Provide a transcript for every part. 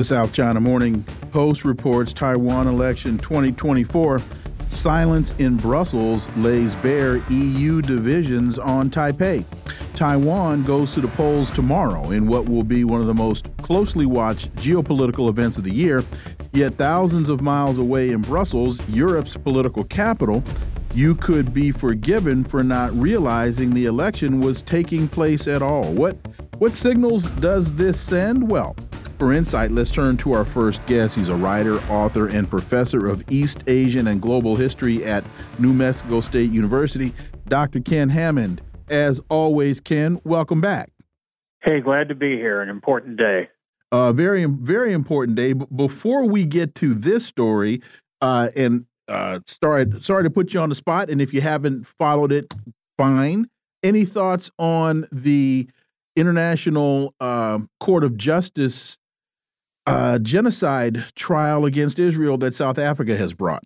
The South China Morning Post reports Taiwan election 2024 silence in Brussels lays bare EU divisions on Taipei. Taiwan goes to the polls tomorrow in what will be one of the most closely watched geopolitical events of the year. Yet, thousands of miles away in Brussels, Europe's political capital, you could be forgiven for not realizing the election was taking place at all. What what signals does this send? Well, for insight, let's turn to our first guest. He's a writer, author, and professor of East Asian and Global History at New Mexico State University, Dr. Ken Hammond. As always, Ken, welcome back. Hey, glad to be here. An important day. A uh, very, very important day. But Before we get to this story, uh, and uh, sorry, sorry to put you on the spot, and if you haven't followed it, fine. Any thoughts on the International uh, Court of Justice uh, genocide trial against Israel that South Africa has brought?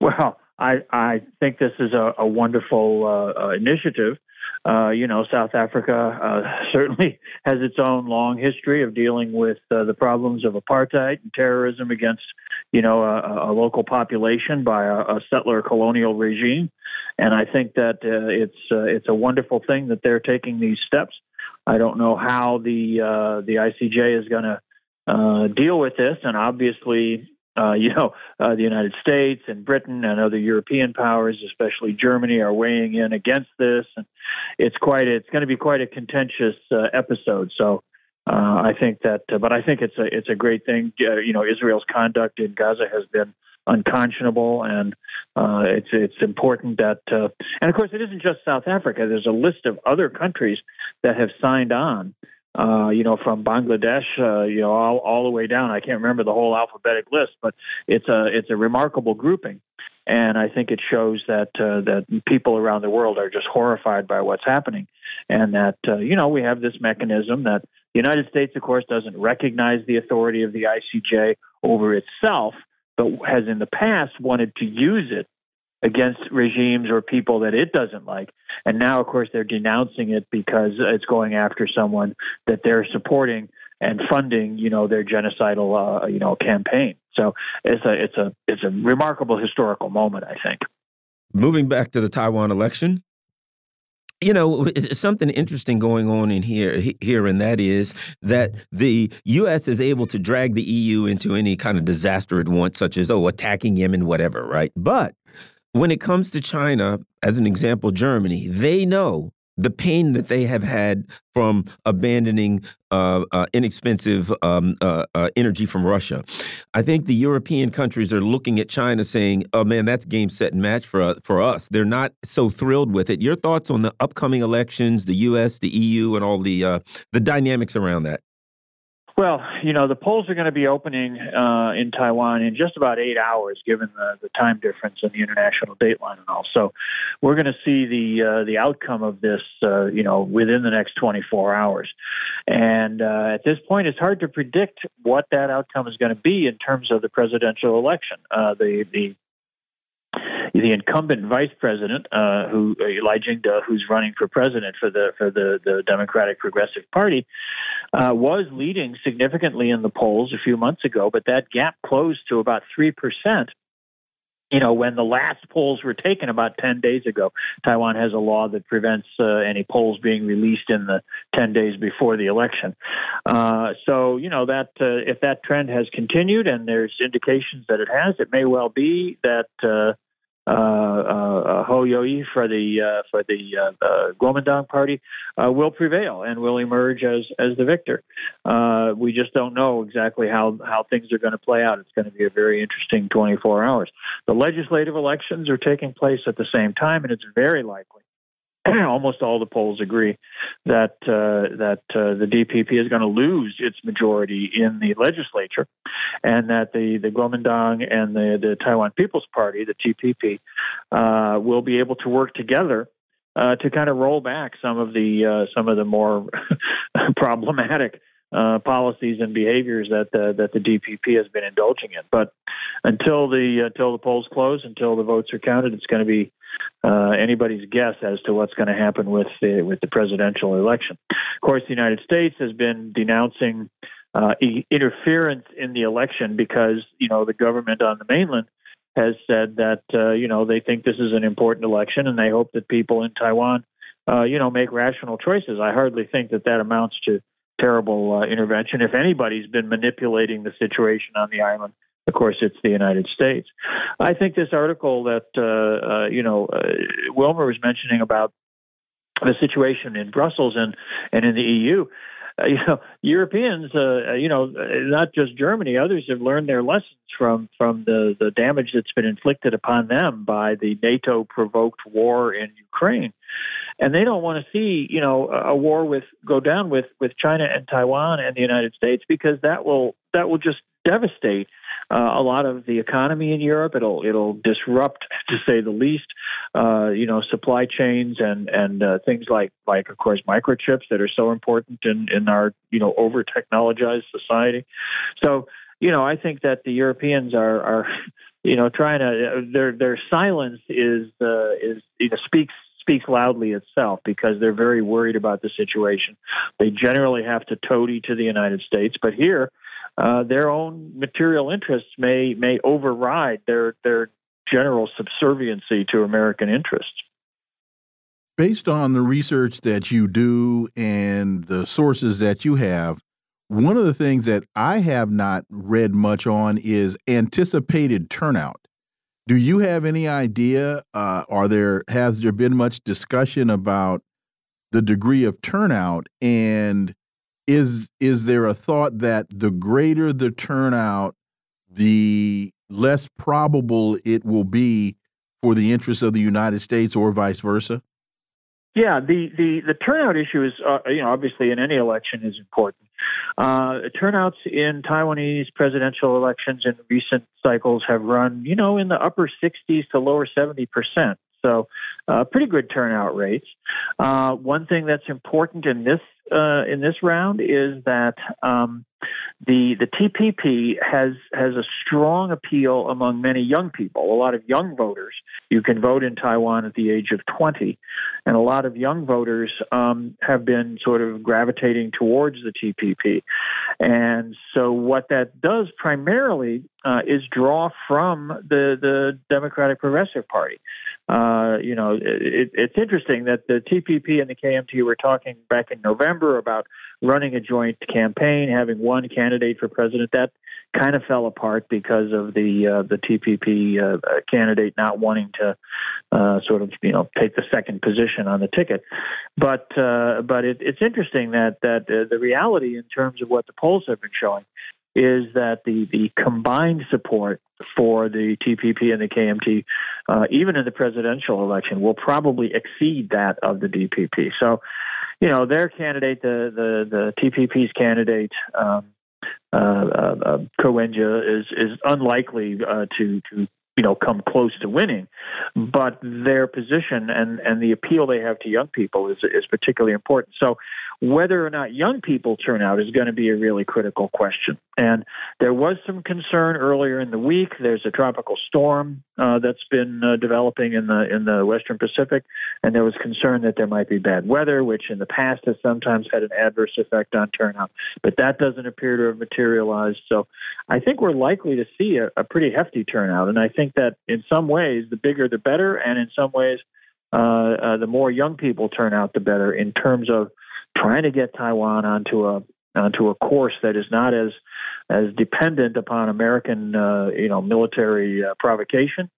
Well, I, I think this is a, a wonderful uh, uh, initiative. Uh, you know, South Africa uh, certainly has its own long history of dealing with uh, the problems of apartheid and terrorism against, you know, a, a local population by a, a, settler colonial regime. And I think that it's it's a wonderful thing that they're taking these steps. I don't know how the the ICJ is going to uh, deal with this. And obviously, uh, you know, uh, the United States and Britain and other European powers, especially Germany, are weighing in against this, and it's quite it's going to be quite a contentious uh, episode. So. Uh, I think that, uh, but I think it's a it's a great thing. you know, Israel's conduct in Gaza has been unconscionable, and it's it's important that, and of course, it isn't just South Africa. There's a list of other countries that have signed on uh, you know, from Bangladesh, uh, you know, all, all the way down. I can't remember the whole alphabetic list, but it's a it's a remarkable grouping, and I think it shows that uh, that people around the world are just horrified by what's happening, and that uh, you know we have this mechanism that the United States, of course, doesn't recognize the authority of the ICJ over itself, but has in the past wanted to use it against regimes or people that it doesn't like. And now, of course, they're denouncing it because it's going after someone that they're supporting and funding, you know, their genocidal, uh, you know, campaign. So it's a it's a it's a remarkable historical moment, I think. Moving back to the Taiwan election, you know something interesting going on in here here and that is that the US is able to drag the EU into any kind of disaster it wants such as oh attacking Yemen whatever right but when it comes to China, as an example, Germany, they know the pain that they have had from abandoning uh, uh, inexpensive um, uh, uh energy from Russia. I think the European countries are looking at China saying, "Oh man, that's game, set, and match for uh, for us." They're not so thrilled with it. Your thoughts on the upcoming elections, the U.S., the EU, and all the uh, the dynamics around that? Well, you know, the polls are going to be opening uh, in Taiwan in just about eight hours, given the, the time difference and the international dateline and all. So, we're going to see the uh, the outcome of this, uh, you know, within the next 24 hours. And uh, at this point, it's hard to predict what that outcome is going to be in terms of the presidential election. Uh, the the the incumbent vice president, uh, who uh, Lai Ching-te, who's running for president for the for the, the Democratic Progressive Party, uh, was leading significantly in the polls a few months ago, but that gap closed to about three percent. You know, when the last polls were taken about 10 days ago, Taiwan has a law that prevents uh, any polls being released in the 10 days before the election. Uh, so, you know, that uh, if that trend has continued and there's indications that it has, it may well be that uh, uh, uh, Hou Yu-ih for the uh, for the uh, uh, Kuomintang party uh, will prevail and will emerge as as the victor. Uh, we just don't know exactly how how things are going to play out. It's going to be a very interesting 24 hours. The legislative elections are taking place at the same time, and it's very likely almost all the polls agree that uh, that uh, the DPP is going to lose its majority in the legislature, and that the the Kuomintang and the the Taiwan People's Party, the TPP, uh, will be able to work together uh, to kind of roll back some of the uh, some of the more problematic uh, policies and behaviors that the, that the DPP has been indulging in. But until the until the polls close, until the votes are counted, it's going to be uh, anybody's guess as to what's going to happen with the with the presidential election. Of course, the United States has been denouncing uh, e- interference in the election because you know the government on the mainland has said that uh, you know they think this is an important election and they hope that people in Taiwan uh, you know make rational choices. I hardly think that that amounts to terrible uh, intervention. If anybody's been manipulating the situation on the island, of course, it's the United States. I think this article that uh, uh, you know uh, Wilmer was mentioning about the situation in Brussels and and in the EU. Uh, you know, Europeans, uh, you know, not just Germany, others have learned their lessons from from the the damage that's been inflicted upon them by the NATO provoked war in Ukraine. And they don't want to see you know a war with go down with with China and Taiwan and the United States because that will that will just devastate uh, a lot of the economy in Europe. It'll it'll disrupt, to say the least, uh, you know, supply chains and and uh, things like like of course microchips that are so important in in our you know over technologized society. So you know, I think that the Europeans are are you know trying to their their silence is uh, is you know speaks speaks loudly itself because they're very worried about the situation. They generally have to toady to the United States, but here, uh, their own material interests may may override their their general subserviency to American interests. Based on the research that you do and the sources that you have, one of the things that I have not read much on is anticipated turnout. Do you have any idea? Uh, are there has there been much discussion about the degree of turnout, and is is there a thought that the greater the turnout, the less probable it will be for the interests of the United States, or vice versa? Yeah, the, the, the turnout issue is, uh, you know, obviously in any election is important. Uh, turnouts in Taiwanese presidential elections in recent cycles have run, you know, in the upper 60s to lower 70 percent. So, uh, pretty good turnout rates. Uh, one thing that's important in this uh, in this round is that um, the the TPP has has a strong appeal among many young people. A lot of young voters. You can vote in Taiwan at the age of 20, and a lot of young voters um, have been sort of gravitating towards the TPP. And so, what that does primarily uh, is draw from the the Democratic Progressive Party. Uh, you know, it, it's interesting that the TPP and the KMT were talking back in November about running a joint campaign, having one candidate for president. That kind of fell apart because of the uh, the TPP uh, candidate not wanting to uh, sort of you know take the second position on the ticket. But uh, but it, it's interesting that that uh, the reality in terms of what the polls have been showing is that the, the combined support for the TPP and the KMT, uh, even in the presidential election, will probably exceed that of the DPP. So, you know, their candidate, the the, the TPP's candidate, um, uh, uh, uh is is unlikely uh, to to you know come close to winning. But their position and and the appeal they have to young people is is particularly important. So whether or not young people turn out is going to be a really critical question. And there was some concern earlier in the week. There's a tropical storm uh, that's been uh, developing in the in the Western Pacific, and there was concern that there might be bad weather, which in the past has sometimes had an adverse effect on turnout. But that doesn't appear to have materialized. So I think we're likely to see a, a pretty hefty turnout. And I think that in some ways, the bigger the better, and in some ways. Uh, uh, the more young people turn out, the better in terms of trying to get Taiwan onto a onto a course that is not as as dependent upon American uh, you know military uh, provocation,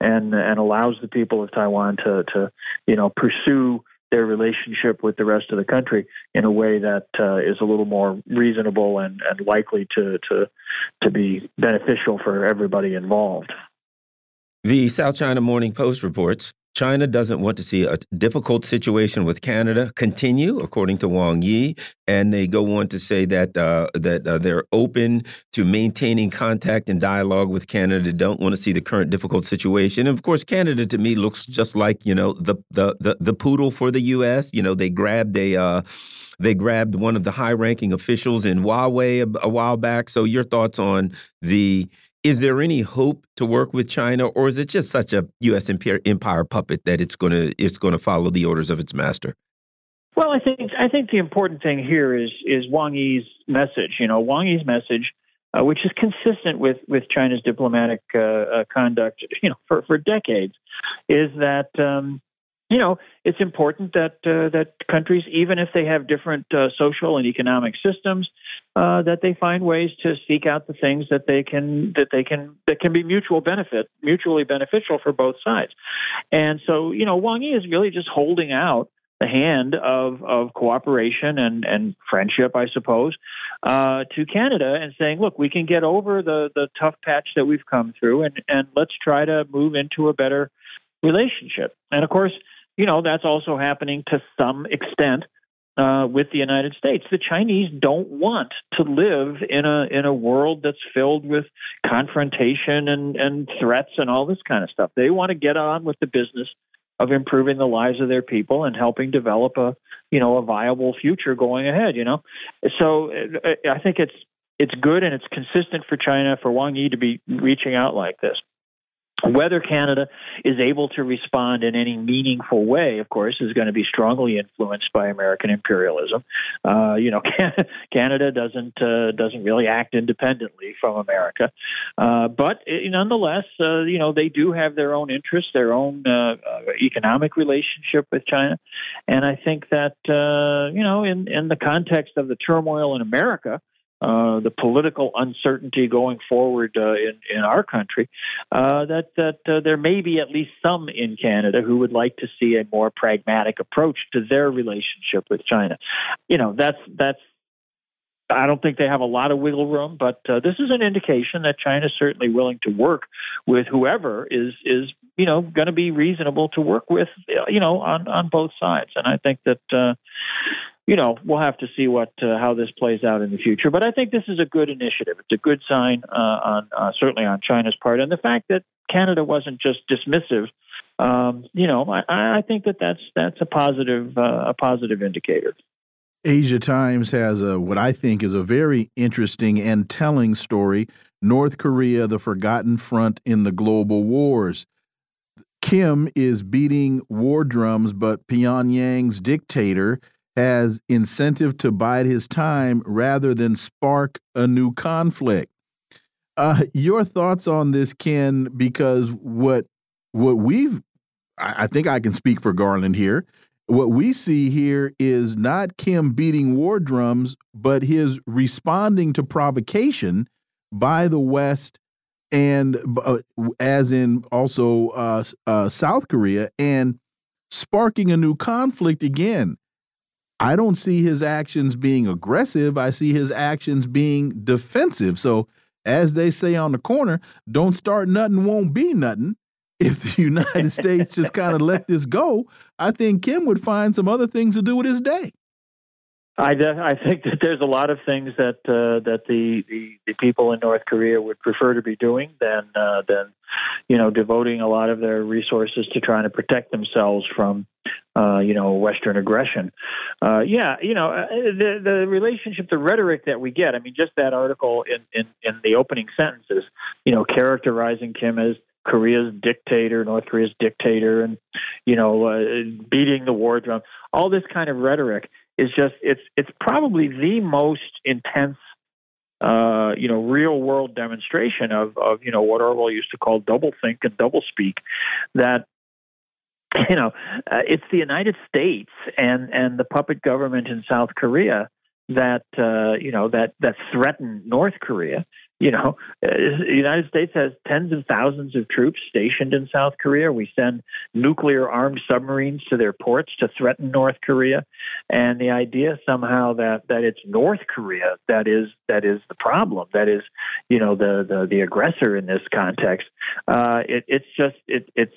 and and allows the people of Taiwan to to you know pursue their relationship with the rest of the country in a way that uh, is a little more reasonable and, and likely to, to to be beneficial for everybody involved. The South China Morning Post reports China doesn't want to see a difficult situation with Canada continue, according to Wang Yi, and they go on to say that uh, that uh, they're open to maintaining contact and dialogue with Canada. Don't want to see the current difficult situation. And of course, Canada to me looks just like you know the the the, the poodle for the U.S. You know, they grabbed a uh, they grabbed one of the high-ranking officials in Huawei a, a while back. So, your thoughts on the is there any hope to work with China, or is it just such a U.S. empire puppet that it's going to it's going to follow the orders of its master? Well, I think I think the important thing here is is Wang Yi's message. You know, Wang Yi's message, uh, which is consistent with with China's diplomatic uh, uh, conduct, you know, for for decades, is that um, you know, it's important that uh, that countries, even if they have different uh, social and economic systems, uh, that they find ways to seek out the things that they can that they can that can be mutual benefit, mutually beneficial for both sides. And so, you know, Wang Yi is really just holding out the hand of of cooperation and and friendship, I suppose, uh, to Canada, and saying, look, we can get over the the tough patch that we've come through, and and let's try to move into a better relationship. And of course you know, that's also happening to some extent uh, with the United States. The Chinese don't want to live in a in a world that's filled with confrontation and, and threats and all this kind of stuff. They want to get on with the business of improving the lives of their people and helping develop a you know a viable future going ahead. You know, so uh, I think it's it's good and it's consistent for China for Wang Yi to be reaching out like this. Whether Canada is able to respond in any meaningful way, of course, is going to be strongly influenced by American imperialism. Uh, you know, Canada doesn't uh, doesn't really act independently from America, uh, but eh, nonetheless, uh, you know, they do have their own interests, their own uh, uh, economic relationship with China, and I think that you know, in in the context of the turmoil in America. Uh, the political uncertainty going forward uh, in in our country, uh, that that uh, there may be at least some in Canada who would like to see a more pragmatic approach to their relationship with China. You know, that's that's. I don't think they have a lot of wiggle room, but uh, this is an indication that China is certainly willing to work with whoever is is you know going to be reasonable to work with, you know, on on both sides. And I think that you know, we'll have to see what uh, how this plays out in the future. But I think this is a good initiative. It's a good sign uh, on uh, certainly on China's part, and the fact that Canada wasn't just dismissive. Um, you know, I, I, think that that's that's a positive uh, a positive indicator. Asia Times has a what I think is a very interesting and telling story. North Korea, the forgotten front in the global wars. Kim is beating war drums, but Pyongyang's dictator has incentive to bide his time rather than spark a new conflict. Uh, your thoughts on this, Ken? Because what what we've, I think I can speak for Garland here. What we see here is not Kim beating war drums, but his responding to provocation by the West, and uh, as in also uh, uh South Korea, and sparking a new conflict again. I don't see his actions being aggressive. I see his actions being defensive. So, as they say on the corner, don't start nothing, won't be nothing. If the United States just kind of let this go, I think Kim would find some other things to do with his day. I, I think that there's a lot of things that uh, that the, the, the people in North Korea would prefer to be doing than uh, than you know devoting a lot of their resources to trying to protect themselves from uh, you know Western aggression. Uh, yeah, you know uh, the the relationship, the rhetoric that we get. I mean, just that article in in, in the opening sentences, you know, characterizing Kim as Korea's dictator, North Korea's dictator, and you know, uh, beating the war drum. All this kind of rhetoric is just it's it's probably the most intense uh, you know, real world demonstration of, of, you know, what Orwell used to call double think and double speak that, you know, uh, it's the United States and, and the puppet government in South Korea that, uh, you know, that, that threaten North Korea you know, uh, the United States has tens of thousands of troops stationed in South Korea. We send nuclear armed submarines to their ports to threaten North Korea. And the idea somehow that, that it's North Korea that is that is the problem, that is, you know, the the, the aggressor in this context, uh, it, it's just it, it's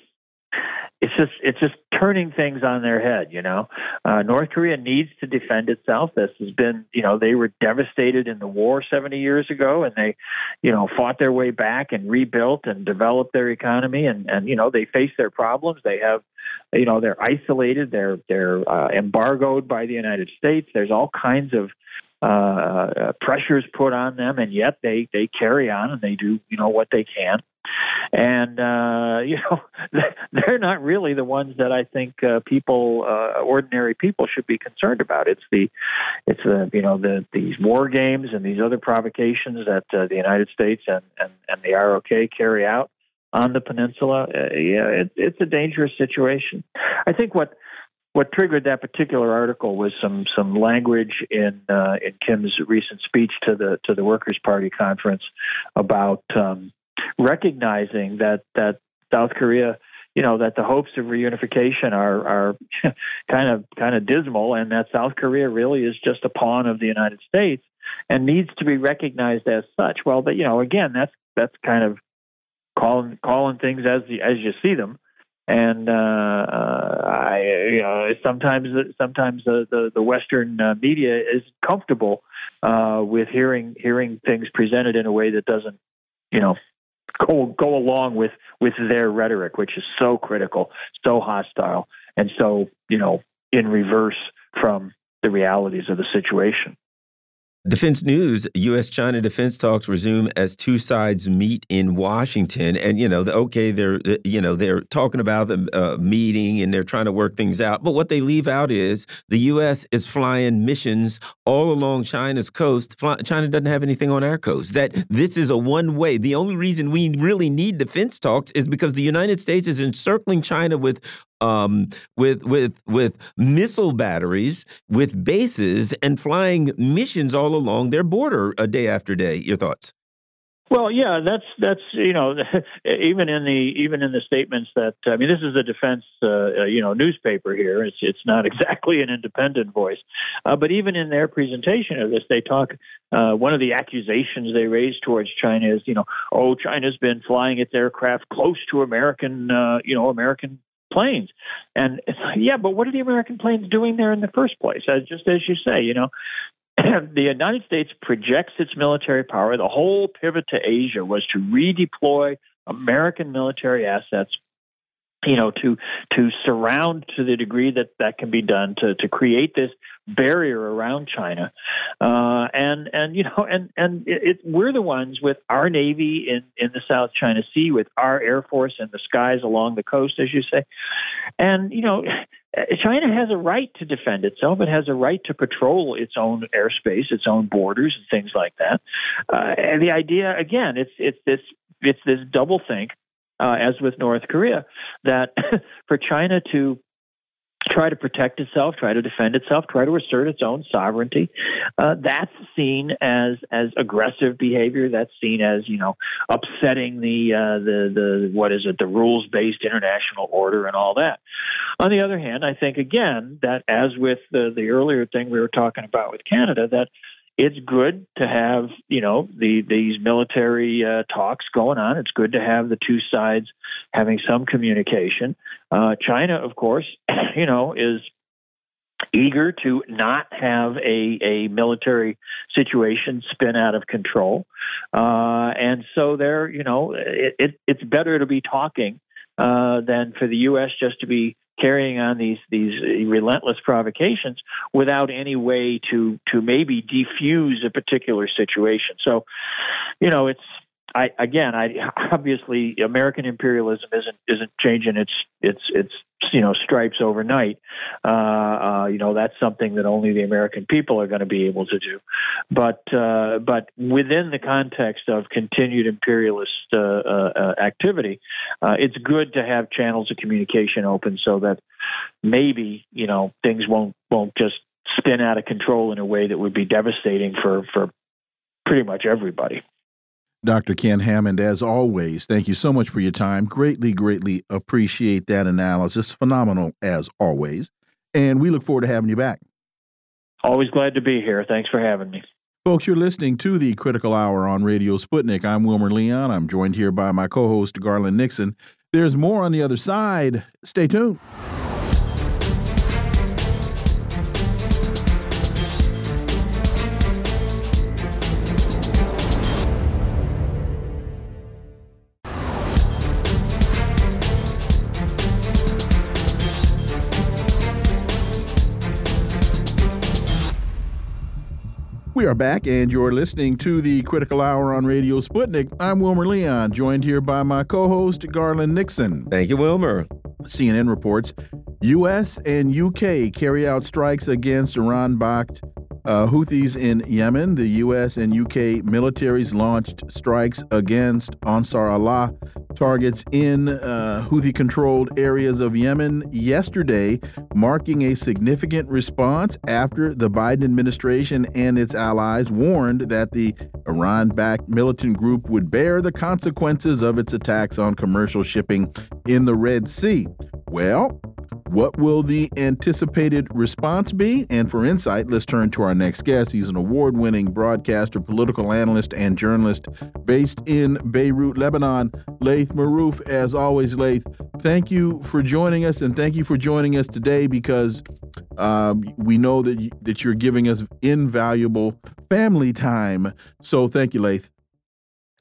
it's just it's just turning things on their head. You know, uh, North Korea needs to defend itself. This has been, you know, they were devastated in the war 70 years ago, and they, you know, fought their way back and rebuilt and developed their economy, and and you know they face their problems. They have, you know, they're isolated. They're they're uh, embargoed by the United States. There's all kinds of uh, uh pressures put on them, and yet they they carry on and they do you know what they can and uh, you know they're not really the ones that I think uh, people, uh, ordinary people, should be concerned about. It's the, it's the you know the these war games and these other provocations that uh, the United States and, and and the ROK carry out on the peninsula. Uh, yeah, it, it's a dangerous situation. I think what what triggered that particular article was some some language in uh, in Kim's recent speech to the to the Workers' Party conference about um, recognizing that that South Korea, you know, that the hopes of reunification are are kind of kind of dismal, and that South Korea really is just a pawn of the United States and needs to be recognized as such. Well, but you know, again, that's that's kind of calling calling things as the, as you see them. And uh, uh, I, you know, sometimes sometimes the the, the Western uh, media is comfortable uh, with hearing hearing things presented in a way that doesn't, you know, go go along with with their rhetoric, which is so critical, so hostile, and so you know in reverse from the realities of the situation. Defense News: U.S.-China defense talks resume as two sides meet in Washington, and you know, okay, they're uh, you know they're talking about the uh, meeting and they're trying to work things out. But what they leave out is the U.S. is flying missions all along China's coast. China doesn't have anything on our coast. That this is a one-way. The only reason we really need defense talks is because the United States is encircling China with um, with with with missile batteries, with bases, and flying missions all along their border a day after day. Your thoughts? Well, yeah, that's that's you know even in the even in the statements that I mean this is a defense uh, you know newspaper here. It's it's not exactly an independent voice, uh, but even in their presentation of this, they talk. Uh, one of the accusations they raise towards China is you know oh China's been flying its aircraft close to American uh, you know American planes. And yeah, but what are the American planes doing there in the first place? As, just as you say, you know, the United States projects its military power. The whole pivot to Asia was to redeploy American military assets you know to to surround to the degree that that can be done to to create this barrier around China uh, and and you know and and it, it, we're the ones with our navy in in the South China Sea with our air force in the skies along the coast as you say and you know China has a right to defend itself. It has a right to patrol its own airspace, its own borders, and things like that. Uh, and the idea, again, it's it's this it's this double think uh, as with North Korea, that for China to try to protect itself, try to defend itself, try to assert its own sovereignty. Uh, that's seen as as aggressive behavior. That's seen as you know upsetting the uh, the the what is it the rules based international order and all that. On the other hand, I think again that as with the the earlier thing we were talking about with Canada, that it's good to have you know the these military uh, talks going on. It's good to have the two sides having some communication. Uh, China, of course, you know, is eager to not have a, a military situation spin out of control, uh, and so they're you know it, it, it's better to be talking uh, than for the U.S. just to be carrying on these these relentless provocations without any way to to maybe defuse a particular situation. So, you know, it's I again, I obviously American imperialism isn't isn't changing its its its you know stripes overnight. Uh, uh, you know that's something that only the American people are going to be able to do. But uh, but within the context of continued imperialist uh, uh, uh, activity, it's good to have channels of communication open so that maybe you know things won't won't just spin out of control in a way that would be devastating for for pretty much everybody. Dr. Ken Hammond, as always, thank you so much for your time. Greatly, greatly appreciate that analysis. Phenomenal as always. And we look forward to having you back. Always glad to be here. Thanks for having me. Folks, you're listening to the Critical Hour on Radio Sputnik. I'm Wilmer Leon. I'm joined here by my co host, Garland Nixon. There's more on the other side. Stay tuned. We are back, and you're listening to the Critical Hour on Radio Sputnik. I'm Wilmer Leon, joined here by my co host, Garland Nixon. Thank you, Wilmer. CNN reports U.S. and U.K. carry out strikes against Iran backed uh, Houthis in Yemen. The U.S. and U.K. militaries launched strikes against Ansar Allah targets in uh, Houthi controlled areas of Yemen yesterday, marking a significant response after the Biden administration and its allies warned that the Iran backed militant group would bear the consequences of its attacks on commercial shipping in the Red Sea. Well, what will the anticipated response be? And for insight, let's turn to our next guest. He's an award winning broadcaster, political analyst, and journalist based in Beirut, Lebanon. Laith Marouf, as always, Laith, thank you for joining us, and thank you for joining us today because um, we know that, you, that you're giving us invaluable family time. So thank you, Laith.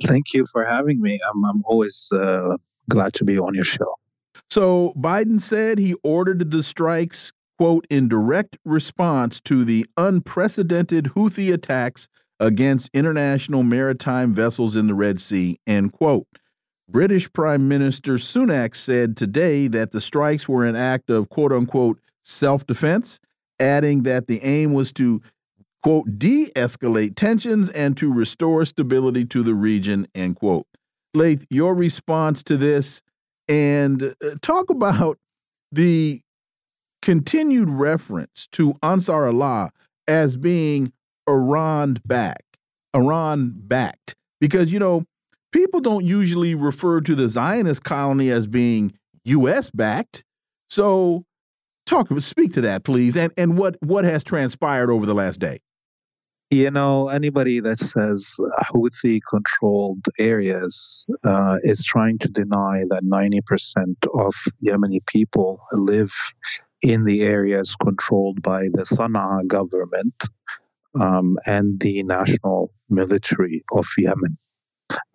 Thank you for having me. I'm, I'm always uh, glad to be on your show. So Biden said he ordered the strikes, quote, in direct response to the unprecedented Houthi attacks against international maritime vessels in the Red Sea, end quote. British Prime Minister Sunak said today that the strikes were an act of quote unquote self defense, adding that the aim was to quote de escalate tensions and to restore stability to the region, end quote. Laith, your response to this and uh, talk about the continued reference to Ansar Allah as being Iran backed, Iran backed, because you know people don't usually refer to the Zionist colony as being U.S. backed. So, talk, speak to that, please, and and what what has transpired over the last day. You know, anybody that says Houthi controlled areas uh, is trying to deny that 90% of Yemeni people live in the areas controlled by the Sana'a government um, and the national military of Yemen.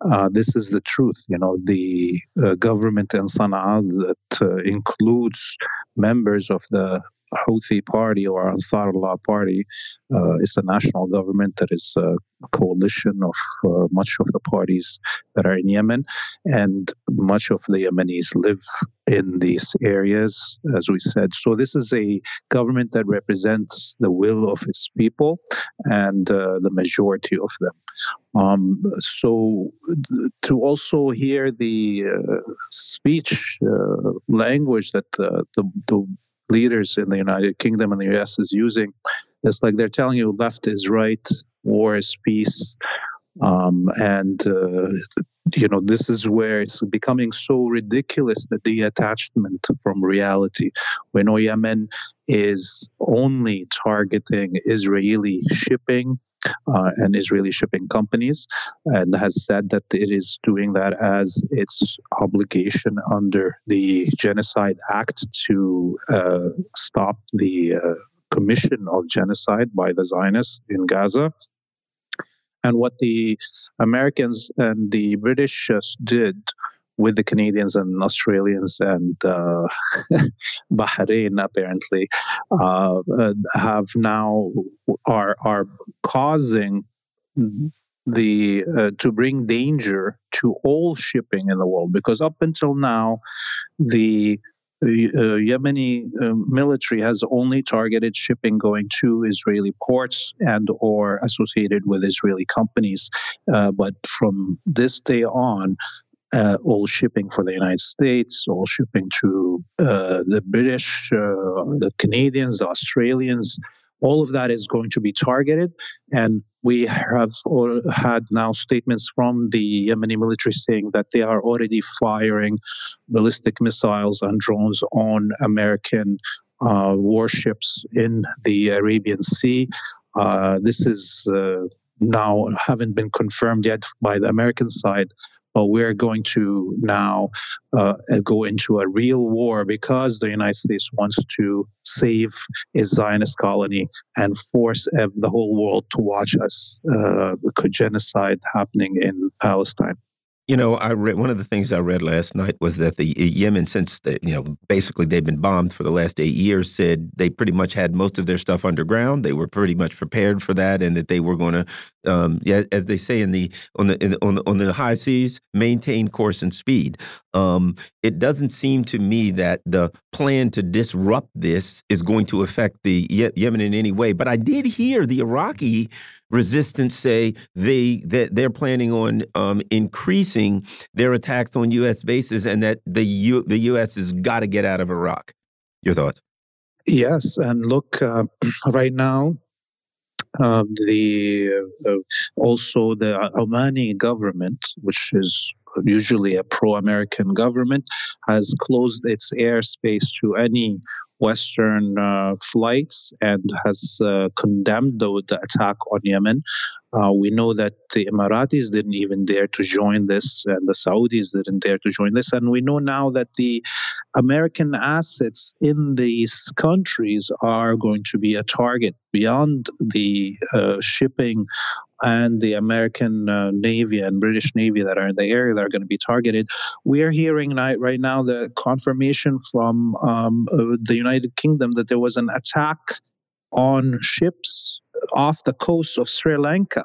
Uh, this is the truth. You know, the uh, government in Sana'a that uh, includes members of the Houthi party or Ansar Allah party uh, is a national government that is a coalition of uh, much of the parties that are in Yemen, and much of the Yemenis live in these areas, as we said. So this is a government that represents the will of its people and uh, the majority of them. Um, so to also hear the uh, speech uh, language that the, the, the leaders in the United Kingdom and the US is using. It's like they're telling you left is right, war is peace. Um, and, uh, you know, this is where it's becoming so ridiculous the detachment from reality. We know Yemen is only targeting Israeli shipping uh, and Israeli shipping companies, and has said that it is doing that as its obligation under the Genocide Act to uh, stop the uh, commission of genocide by the Zionists in Gaza. And what the Americans and the British just did with the Canadians and Australians and uh, Bahrain apparently uh, uh, have now are are causing the uh, to bring danger to all shipping in the world because up until now the uh, Yemeni uh, military has only targeted shipping going to Israeli ports and or associated with Israeli companies. Uh, but from this day on, uh, all shipping for the United States, all shipping to uh, the British, uh, the Canadians, the Australians. All of that is going to be targeted, and we have had now statements from the Yemeni military saying that they are already firing ballistic missiles and drones on American uh, warships in the Arabian Sea. Uh, this is uh, now haven't been confirmed yet by the American side, well, we're going to now uh, go into a real war because the United States wants to save a Zionist colony and force the whole world to watch us uh, genocide happening in Palestine. You know, I read one of the things I read last night was that the Yemen, since they, you know basically they've been bombed for the last eight years, said they pretty much had most of their stuff underground. They were pretty much prepared for that, and that they were going to, um, yeah, as they say in the on the, in the on the on the high seas, maintain course and speed. Um, it doesn't seem to me that the plan to disrupt this is going to affect the Yemen in any way. But I did hear the Iraqi resistance say they that they're planning on um, increasing their attacks on U.S. bases, and that the U, the U.S. has got to get out of Iraq. Your thoughts? Yes, and look, uh, right now, uh, the uh, also the Omani government, which is usually a pro-American government, has closed its airspace to any Western uh, flights and has uh, condemned the, the, attack on Yemen. Uh, we know that the Emiratis didn't even dare to join this, and the Saudis didn't dare to join this. And we know now that the American assets in these countries are going to be a target beyond the uh, shipping and the American uh, Navy and British Navy that are in the area that are going to be targeted. We are hearing right now the confirmation from um, uh, the United Kingdom that there was an attack on ships off the coast of Sri Lanka.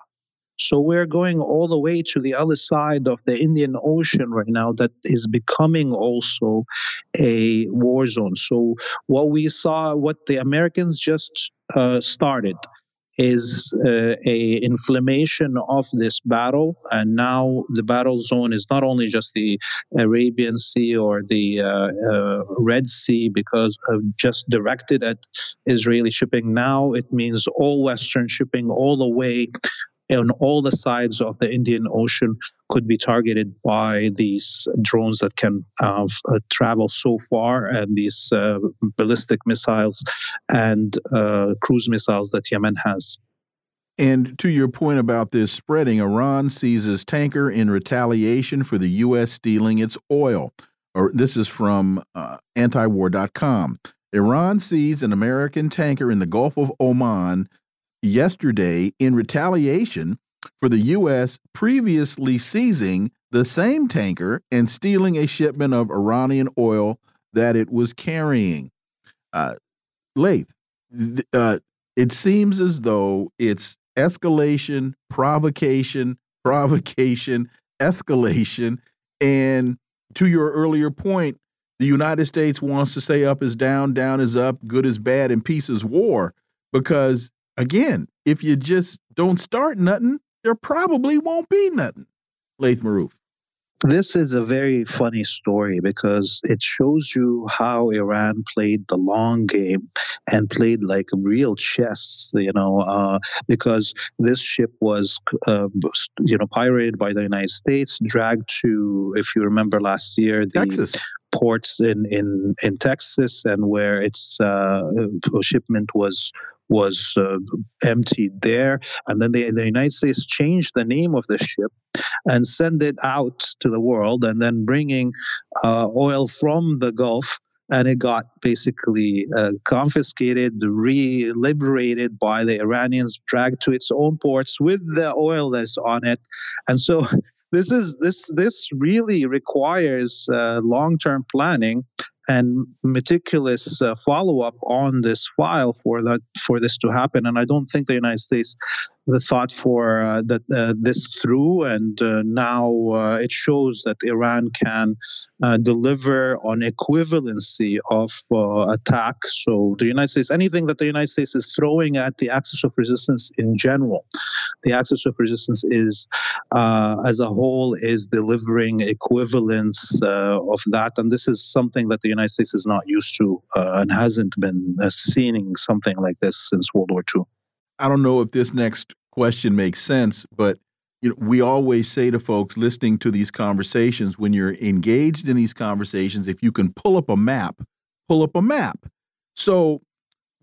So we're going all the way to the other side of the Indian Ocean right now that is becoming also a war zone. So what we saw, what the Americans just uh, started is uh, a inflammation of this battle. And now the battle zone is not only just the arabian sea or the uh, uh, red sea because of just directed at israeli shipping. Now it means all western shipping all the way on all the sides of the Indian Ocean could be targeted by these drones that can uh, uh, travel so far and these uh, ballistic missiles and uh, cruise missiles that Yemen has. And to your point about this spreading, Iran seizes tanker in retaliation for the U.S. stealing its oil. Or this is from uh, antiwar.com. Iran seized an American tanker in the Gulf of Oman yesterday in retaliation for the U.S. previously seizing the same tanker and stealing a shipment of Iranian oil that it was carrying. Uh, uh, it seems as though it's escalation, provocation, provocation, escalation. And to your earlier point, the United States wants to say up is down, down is up, good is bad, and peace is war because again, if you just don't start nothing, there probably won't be nothing. Laith Marouf. This is a very funny story because it shows you how Iran played the long game and played like a real chess, you know, uh, because this ship was, uh, you know, pirated by the United States, dragged to, if you remember last year, the Texas ports in, in, in Texas and where its uh, shipment was was uh, emptied there. And then the, the United States changed the name of the ship and sent it out to the world and then bringing uh, oil from the Gulf. And it got basically uh, confiscated, re-liberated by the Iranians, dragged to its own ports with the oil that's on it, and so this is this this really requires uh, long-term planning and meticulous uh, follow up on this file for that for this to happen. And I don't think the United States the thought for uh, that uh, this through, and uh, now uh, it shows that Iran can uh, deliver on equivalency of uh, attack. So the United States, anything that the United States is throwing at the axis of resistance in general, the axis of resistance is, as a whole, is delivering equivalence of that, and this is something that the United States is not used to and hasn't been seeing something like this since World War II. I don't know if this next question makes sense, but you know, we always say to folks listening to these conversations, when you're engaged in these conversations, if you can pull up a map, pull up a map. So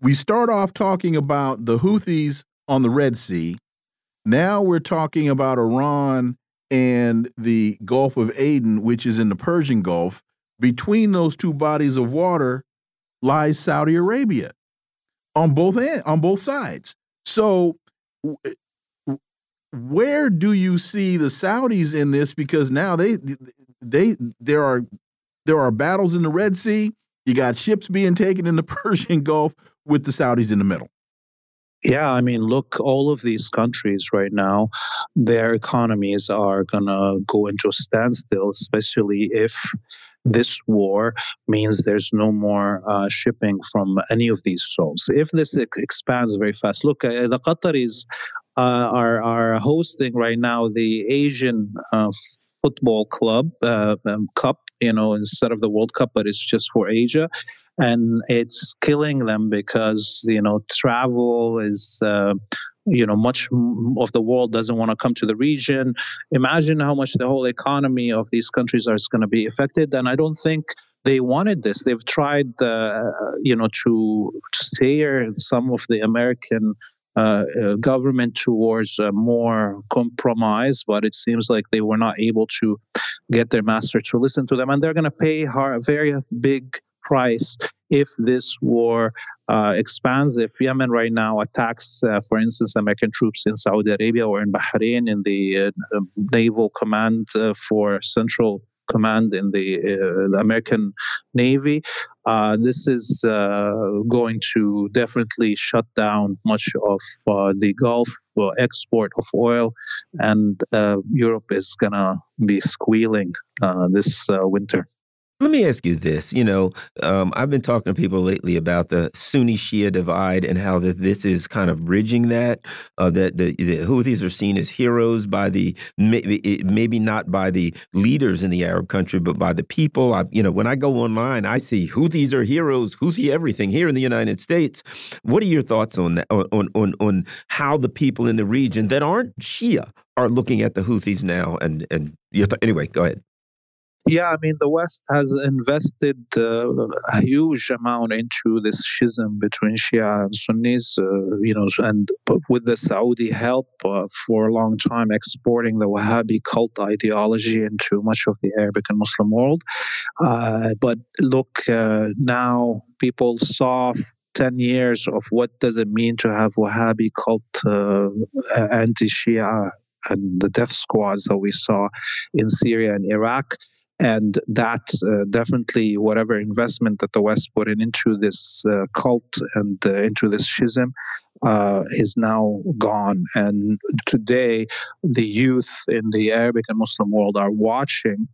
we start off talking about the Houthis on the Red Sea. Now we're talking about Iran and the Gulf of Aden, which is in the Persian Gulf. Between those two bodies of water lies Saudi Arabia on both end, on both sides. So eh, where do you see the Saudis in this? Because now they they there are there are battles in the Red Sea. You got ships being taken in the Persian Gulf with the Saudis in the middle. Yeah, I mean, look, all of these countries right now, their economies are going to go into a standstill, especially if this war means there's no more uh, shipping from any of these zones. If this ex expands very fast, look, uh, the Qataris uh, are, are hosting right now the Asian uh, Football Club uh, um, Cup, you know, instead of the World Cup, but it's just for Asia and it's killing them because you know travel is uh, you know much of the world doesn't want to come to the region. Imagine how much the whole economy of these countries are going to be affected. And i don't think they wanted this. They've tried uh, you know to steer some of the american uh, uh, government towards more compromise, but it seems like they were not able to get their master to listen to them, and they're going to pay hard, very big price if this war uh, expands. If Yemen right now attacks, uh, for instance, American troops in Saudi Arabia or in Bahrain in the uh, naval command uh, for Central Command in the, uh, the American Navy, uh, this is going to definitely shut down much of the Gulf export of oil, and Europe is going to be squealing this winter. Let me ask you this. You know, um, I've been talking to people lately about the Sunni Shia divide and how that this is kind of bridging that. Uh, that the, the, Houthis are seen as heroes by the maybe, maybe not by the leaders in the Arab country, but by the people. I, you know, when I go online, I see Houthis are heroes, Houthi everything here in the United States. What are your thoughts on that? On on on how the people in the region that aren't Shia are looking at the Houthis now? And and anyway, go ahead. Yeah, I mean, the West has invested uh, a huge amount into this schism between Shia and Sunnis, uh, you know, and with the Saudi help uh, for a long time exporting the Wahhabi cult ideology into much of the Arabic and Muslim world. Uh, but look, uh, now people saw 10 years of what does it mean to have Wahhabi cult uh, anti-Shia and the death squads that we saw in Syria and Iraq and that uh, definitely whatever investment that the west put in into this uh, cult and uh, into this schism uh, is now gone. And today the youth in the arabic and muslim world are watching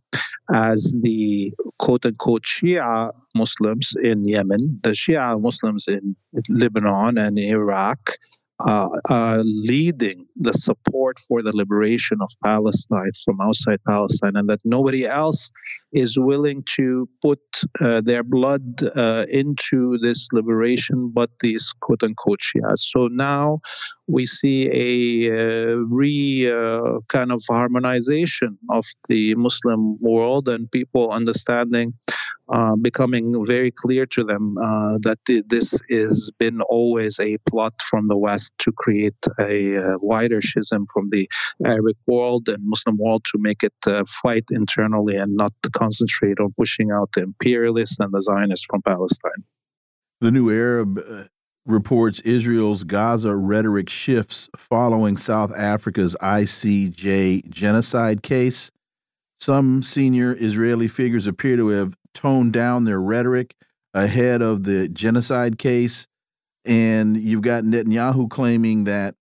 as the quote unquote shia muslims in yemen the shia muslims in lebanon and iraq uh, uh, leading the support for the liberation of Palestine from outside Palestine, and that nobody else is willing to put uh, their blood uh, into this liberation but these quote unquote Shias. So now we see a uh, re uh, kind of harmonization of the Muslim world and people understanding uh, becoming very clear to them uh, that th- this has been always a plot from the West to create a uh, wider schism from the Arabic world and Muslim world to make it uh, fight internally and not concentrate on pushing out the imperialists and the Zionists from Palestine. The New Arab reports Israel's Gaza rhetoric shifts following South Africa's ICJ genocide case. Some senior Israeli figures appear to have toned down their rhetoric ahead of the genocide case. And you've got Netanyahu claiming that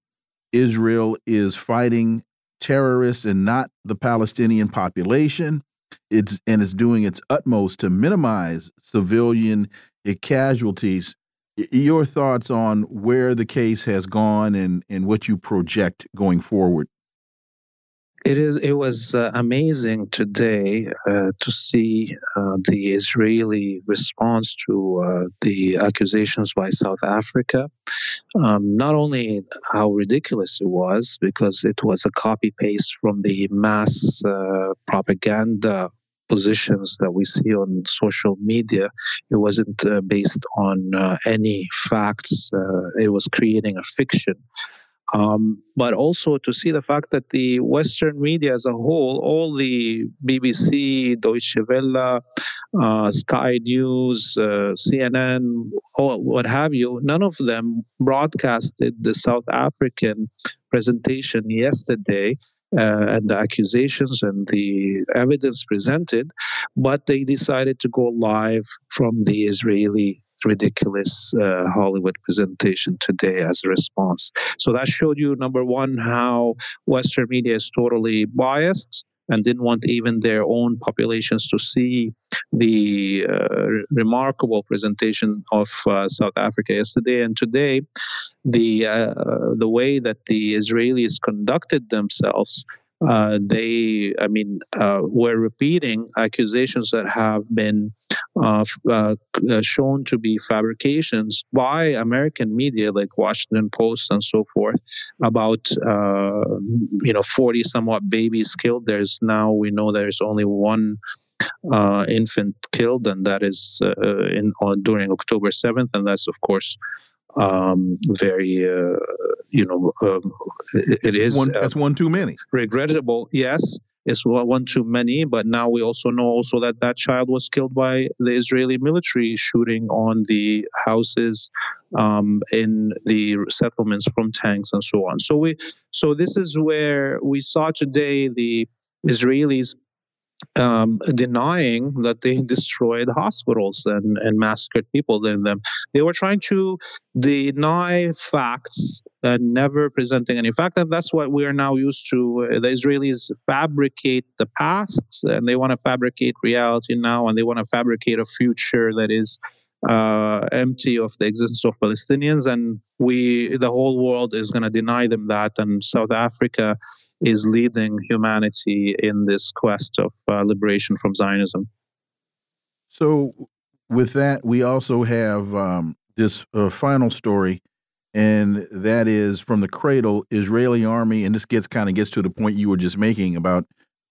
Israel is fighting terrorists and not the Palestinian population. It's and it's doing its utmost to minimize civilian casualties. Your thoughts on where the case has gone and, and what you project going forward? It is. It was uh, amazing today uh, to see uh, the Israeli response to uh, the accusations by South Africa. Um, not only how ridiculous it was, because it was a copy paste from the mass uh, propaganda positions that we see on social media. It wasn't uh, based on any facts. it was creating a fiction. Um, but also to see the fact that the Western media as a whole, all the BBC, Deutsche Welle, uh, Sky News, uh, CNN, all, what have you, none of them broadcasted the South African presentation yesterday uh, and the accusations and the evidence presented, but they decided to go live from the Israeli ridiculous uh, Hollywood presentation today as a response. So that showed you, number one, how Western media is totally biased and didn't want even their own populations to see the uh, remarkable presentation of uh, South Africa yesterday and today. The uh, the way that the Israelis conducted themselves uh, they, I mean, uh, were repeating accusations that have been uh, uh, uh, shown to be fabrications by American media like Washington Post and so forth about, you know, 40 somewhat babies killed. There's now, we know there's only one infant killed, and that is in during October 7th, and that's, of course, um, very, uh, you know, um, it, it is. One, uh, that's one too many. Regrettable, yes. It's one too many, but now we also know also that that child was killed by the Israeli military shooting on the houses um, in the settlements from tanks and so on. So we, so this is where we saw today the Israelis um, denying that they destroyed hospitals and, and massacred people in them. They were trying to deny facts and never presenting any fact. And that's what we are now used to. The Israelis fabricate the past and they want to fabricate reality now and they want to fabricate a future that is uh, empty of the existence of Palestinians. And we, the whole world is going to deny them that. And South Africa is leading humanity in this quest of uh, liberation from Zionism. So, with that, we also have um, this uh, final story, and that is from the cradle Israeli army. And this gets kind of gets to the point you were just making about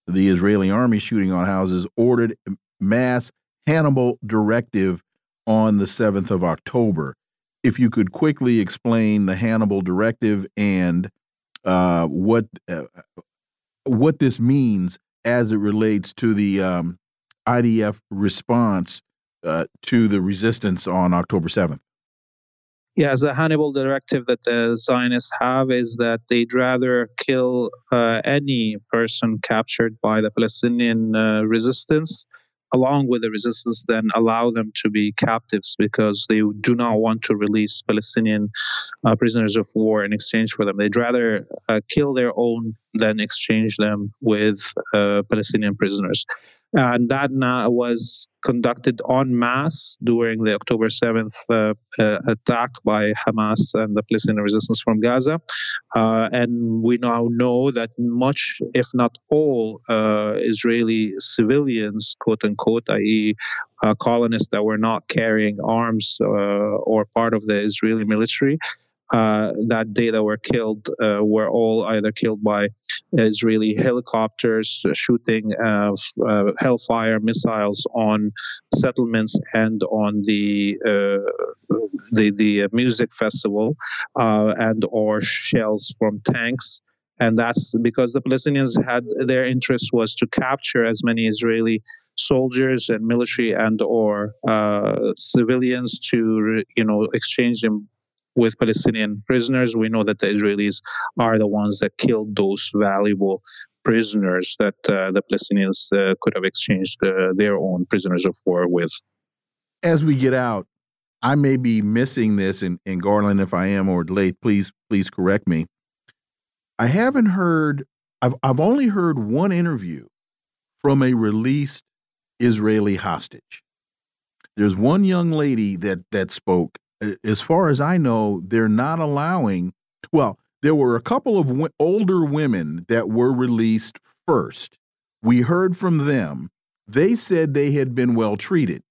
the Israeli army shooting on houses, ordered mass Hannibal directive on the 7th of October. If you could quickly explain the Hannibal directive and uh, what uh, what this means as it relates to the um, IDF response uh, to the resistance on October 7th. Yeah, the Hannibal directive that the Zionists have is that they'd rather kill uh, any person captured by the Palestinian uh, resistance along with the resistance, then allow them to be captives because they do not want to release Palestinian uh, prisoners of war in exchange for them. They'd rather uh, kill their own than exchange them with uh, Palestinian prisoners. And that now was conducted en masse during the October 7th uh, uh, attack by Hamas and the Palestinian resistance from Gaza. Uh, and we now know that much, if not all, uh, Israeli civilians, quote unquote, i.e., uh, colonists that were not carrying arms uh, or part of the Israeli military, uh, that day that were killed uh, were all either killed by Israeli helicopters shooting uh, uh Hellfire missiles on settlements and on the uh, the, the music festival, and or shells from tanks. And that's because the Palestinians had their interest was to capture as many Israeli soldiers and military and or uh, civilians to you know exchange them with Palestinian prisoners. We know that the Israelis are the ones that killed those valuable prisoners that uh, the Palestinians uh, could have exchanged uh, their own prisoners of war with. As we get out, I may be missing this, and, and Garland, if I am, or late, please please correct me. I haven't heard. I've I've only heard one interview from a released Israeli hostage. There's one young lady that that spoke, as far as I know, they're not allowing. Well, there were a couple of older women that were released first. We heard from them. They said they had been well treated.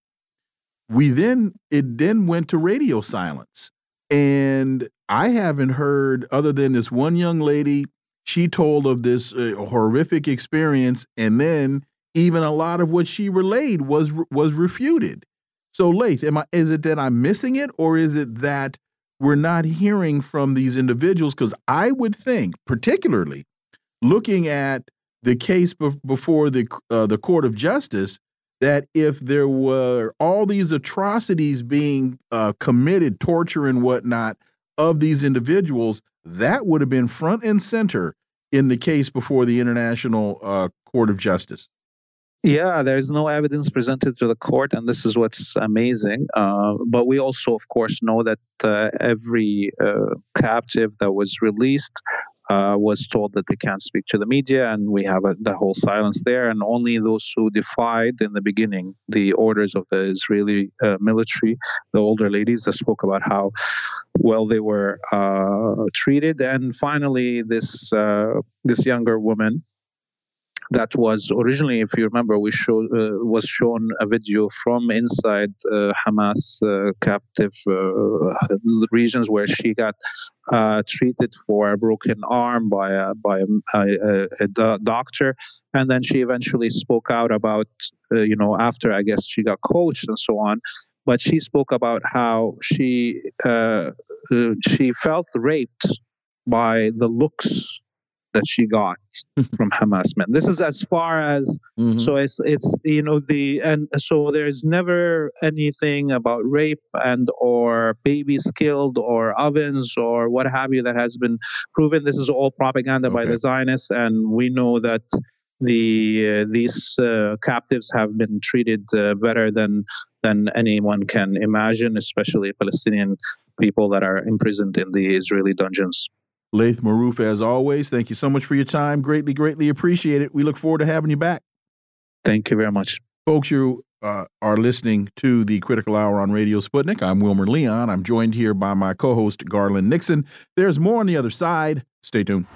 We then, it then went to radio silence. And I haven't heard, other than this one young lady, she told of this uh, horrific experience. And then even a lot of what she relayed was was refuted. So, Laith, am I? Is it that I'm missing it, or is it that we're not hearing from these individuals because I would think, particularly looking at the case before the uh, the Court of Justice, that if there were all these atrocities being uh, committed, torture and whatnot of these individuals, that would have been front and center in the case before the International uh, Court of Justice. Yeah, there's no evidence presented to the court, and this is what's amazing. Uh, but we also, of course, know that uh, every uh, captive that was released uh, was told that they can't speak to the media, and we have a, the whole silence there. And only those who defied in the beginning the orders of the Israeli uh, military, the older ladies, that spoke about how well they were uh, treated. And finally, this this younger woman that was originally, if you remember, we showed uh, was shown a video from inside uh, Hamas uh, captive uh, regions where she got uh, treated for a broken arm by a by a, a, a, doctor, and then she eventually spoke out about you know after I guess she got coached and so on. But she spoke about how she she felt raped by the looks that she got from Hamas men. This is as far as mm-hmm. so it's it's you know the and so there's never anything about rape and or babies killed or ovens or what have you that has been proven. This is all propaganda okay. by the Zionists, and we know that the uh, these uh, captives have been treated uh, better than than anyone can imagine, especially Palestinian people that are imprisoned in the Israeli dungeons. Laith Marouf, as always, thank you so much for your time. Greatly, greatly appreciate it. We look forward to having you back. Thank you very much. Folks, you uh, are listening to the Critical Hour on Radio Sputnik. I'm Wilmer Leon. I'm joined here by my co host, Garland Nixon. There's more on the other side. Stay tuned.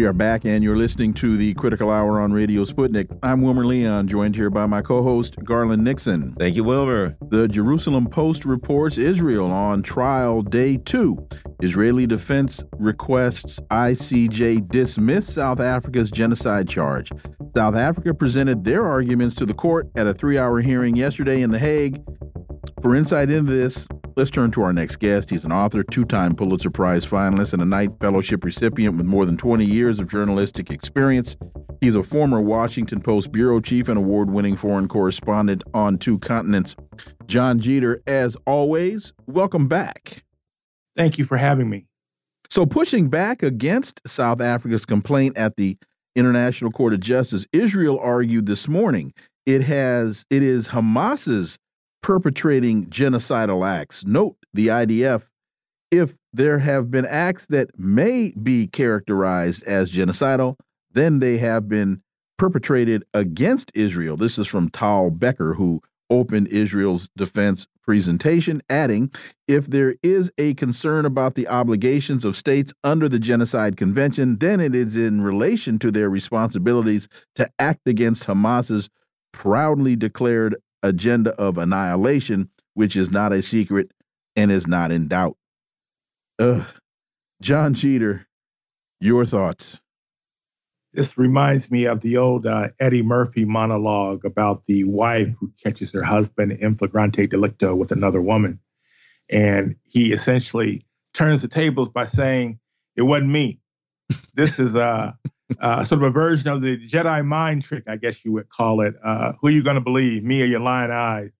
We are back, and you're listening to the Critical Hour on Radio Sputnik. I'm Wilmer Leon, joined here by my co host, Garland Nixon. Thank you, Wilmer. The Jerusalem Post reports Israel on trial day two. Israeli defense requests ICJ dismiss South Africa's genocide charge. South Africa presented their arguments to the court at a three hour hearing yesterday in The Hague. For insight into this, Let's turn to our next guest. He's an author, two time Pulitzer Prize finalist, and a Knight Fellowship recipient with more than 20 years of journalistic experience. He's a former Washington Post bureau chief and award winning foreign correspondent on two continents. Jon Jeter, as always, welcome back. Thank you for having me. So, pushing back against South Africa's complaint at the International Court of Justice, Israel argued this morning it has it is Hamas's perpetrating genocidal acts. Note the IDF if there have been acts that may be characterized as genocidal, then they have been perpetrated against Israel. This is from Tal Becker, who opened Israel's defense presentation, adding if there is a concern about the obligations of states under the Genocide Convention, then it is in relation to their responsibilities to act against Hamas's proudly declared agenda of annihilation, which is not a secret and is not in doubt. Ugh. Jon Jeter, your thoughts. This reminds me of the old uh, Eddie Murphy monologue about the wife who catches her husband in flagrante delicto with another woman. And he essentially turns the tables by saying, It wasn't me. This is uh, uh, sort of a version of the Jedi mind trick, I guess you would call it. Uh, who are you going to believe, me or your lying eyes?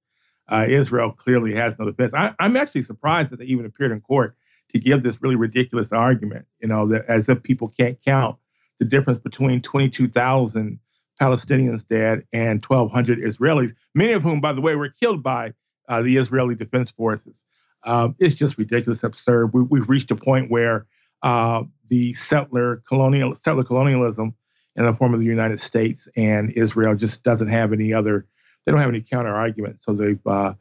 Uh, Israel clearly has no defense. I, am actually surprised that they even appeared in court to give this really ridiculous argument, you know, that as if people can't count the difference between 22,000 Palestinians dead and 1,200 Israelis, many of whom, by the way, were killed by uh, the Israeli Defense Forces. Um, it's just ridiculous, absurd. We, have reached a point where uh, the settler colonial settler colonialism in the form of the United States and Israel just doesn't have any other. They don't have any counter arguments, so they've uh,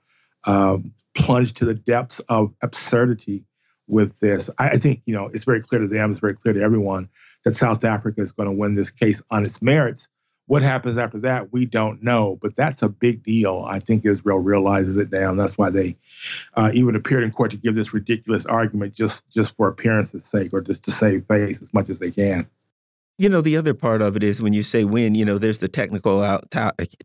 um, plunged to the depths of absurdity with this. I, I think you know it's very clear to them, it's very clear to everyone that South Africa is going to win this case on its merits. What happens after that, we don't know. But that's a big deal. I think Israel realizes it now, and that's why they uh, even appeared in court to give this ridiculous argument just just for appearance's sake or just to save face as much as they can. You know, the other part of it is when you say win, you know, there's the technical out,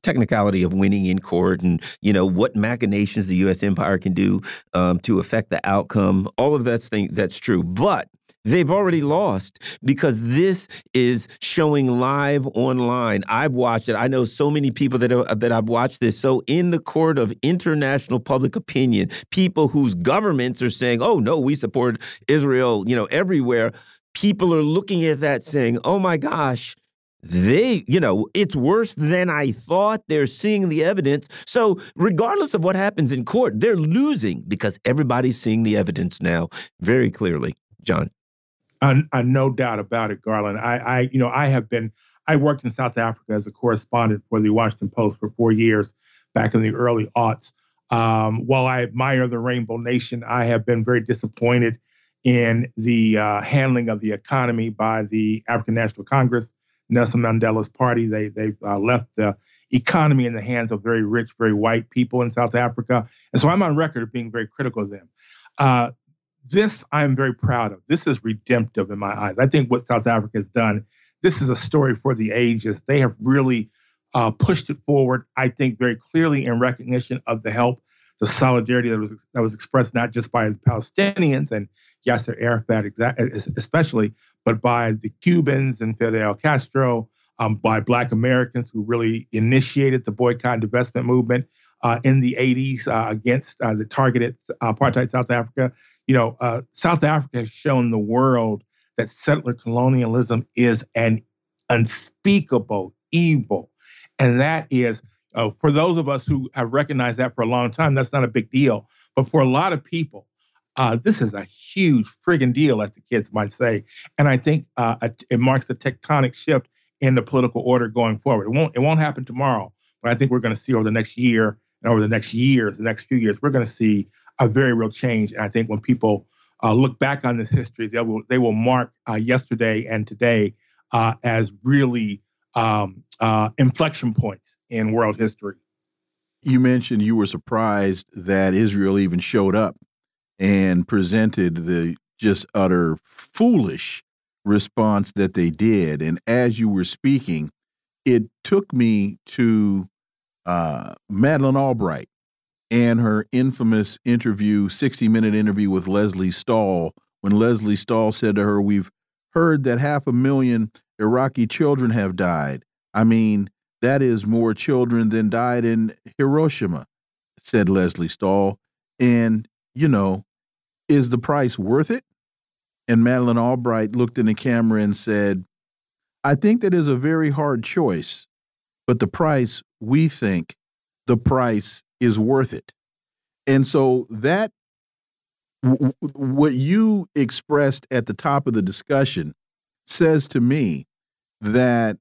technicality of winning in court and, you know, what machinations the U.S. empire can do um, to affect the outcome. All of that's thing that's true. But They've already lost because this is showing live online. I've watched it. I know so many people that that I've watched this. So in the court of international public opinion, people whose governments are saying, "Oh no, we support Israel," you know, everywhere people are looking at that saying, oh my gosh, they, you know, it's worse than I thought. They're seeing the evidence. So, regardless of what happens in court, they're losing because everybody's seeing the evidence now very clearly. Jon. Uh, uh, no doubt about it, Garland. I, I, you know, I have been, I worked in South Africa as a correspondent for the Washington Post for four years back in the early aughts. Um, while I admire the Rainbow Nation, I have been very disappointed in the uh, handling of the economy by the African National Congress, Nelson Mandela's party. They they uh, left the economy in the hands of very rich, very white people in South Africa, and so I'm on record of being very critical of them. Uh, this I am very proud of. This is redemptive in my eyes. I think what South Africa has done. This is a story for the ages. They have really uh, pushed it forward. I think very clearly in recognition of the help the solidarity that was that was expressed not just by the Palestinians and Yasser Arafat, especially, but by the Cubans and Fidel Castro, um, by Black Americans who really initiated the boycott and divestment movement uh, in the 80s uh, against uh, the targeted uh, apartheid South Africa. You know, uh, South Africa has shown the world that settler colonialism is an unspeakable evil, and that is uh, for those of us who have recognized that for a long time, that's not a big deal. But for a lot of people, uh, this is a huge friggin' deal, as the kids might say. And I think uh, it marks a tectonic shift in the political order going forward. It won't it won't happen tomorrow, but I think we're going to see over the next year and over the next years, the next few years, we're going to see a very real change. And I think when people uh, look back on this history, they will they will mark uh, yesterday and today uh, as really um, uh, inflection points in world history. You mentioned you were surprised that Israel even showed up and presented the just utter foolish response that they did. And as you were speaking, it took me to uh, Madeleine Albright and her infamous interview, 60 minute interview with Lesley Stahl, when Lesley Stahl said to her, We've heard that half a million Iraqi children have died. I mean, that is more children than died in Hiroshima, said Lesley Stahl. And, you know, is the price worth it? And Madeleine Albright looked in the camera and said, I think that is a very hard choice, but the price, we think the price is worth it. And so that, what you expressed at the top of the discussion says to me that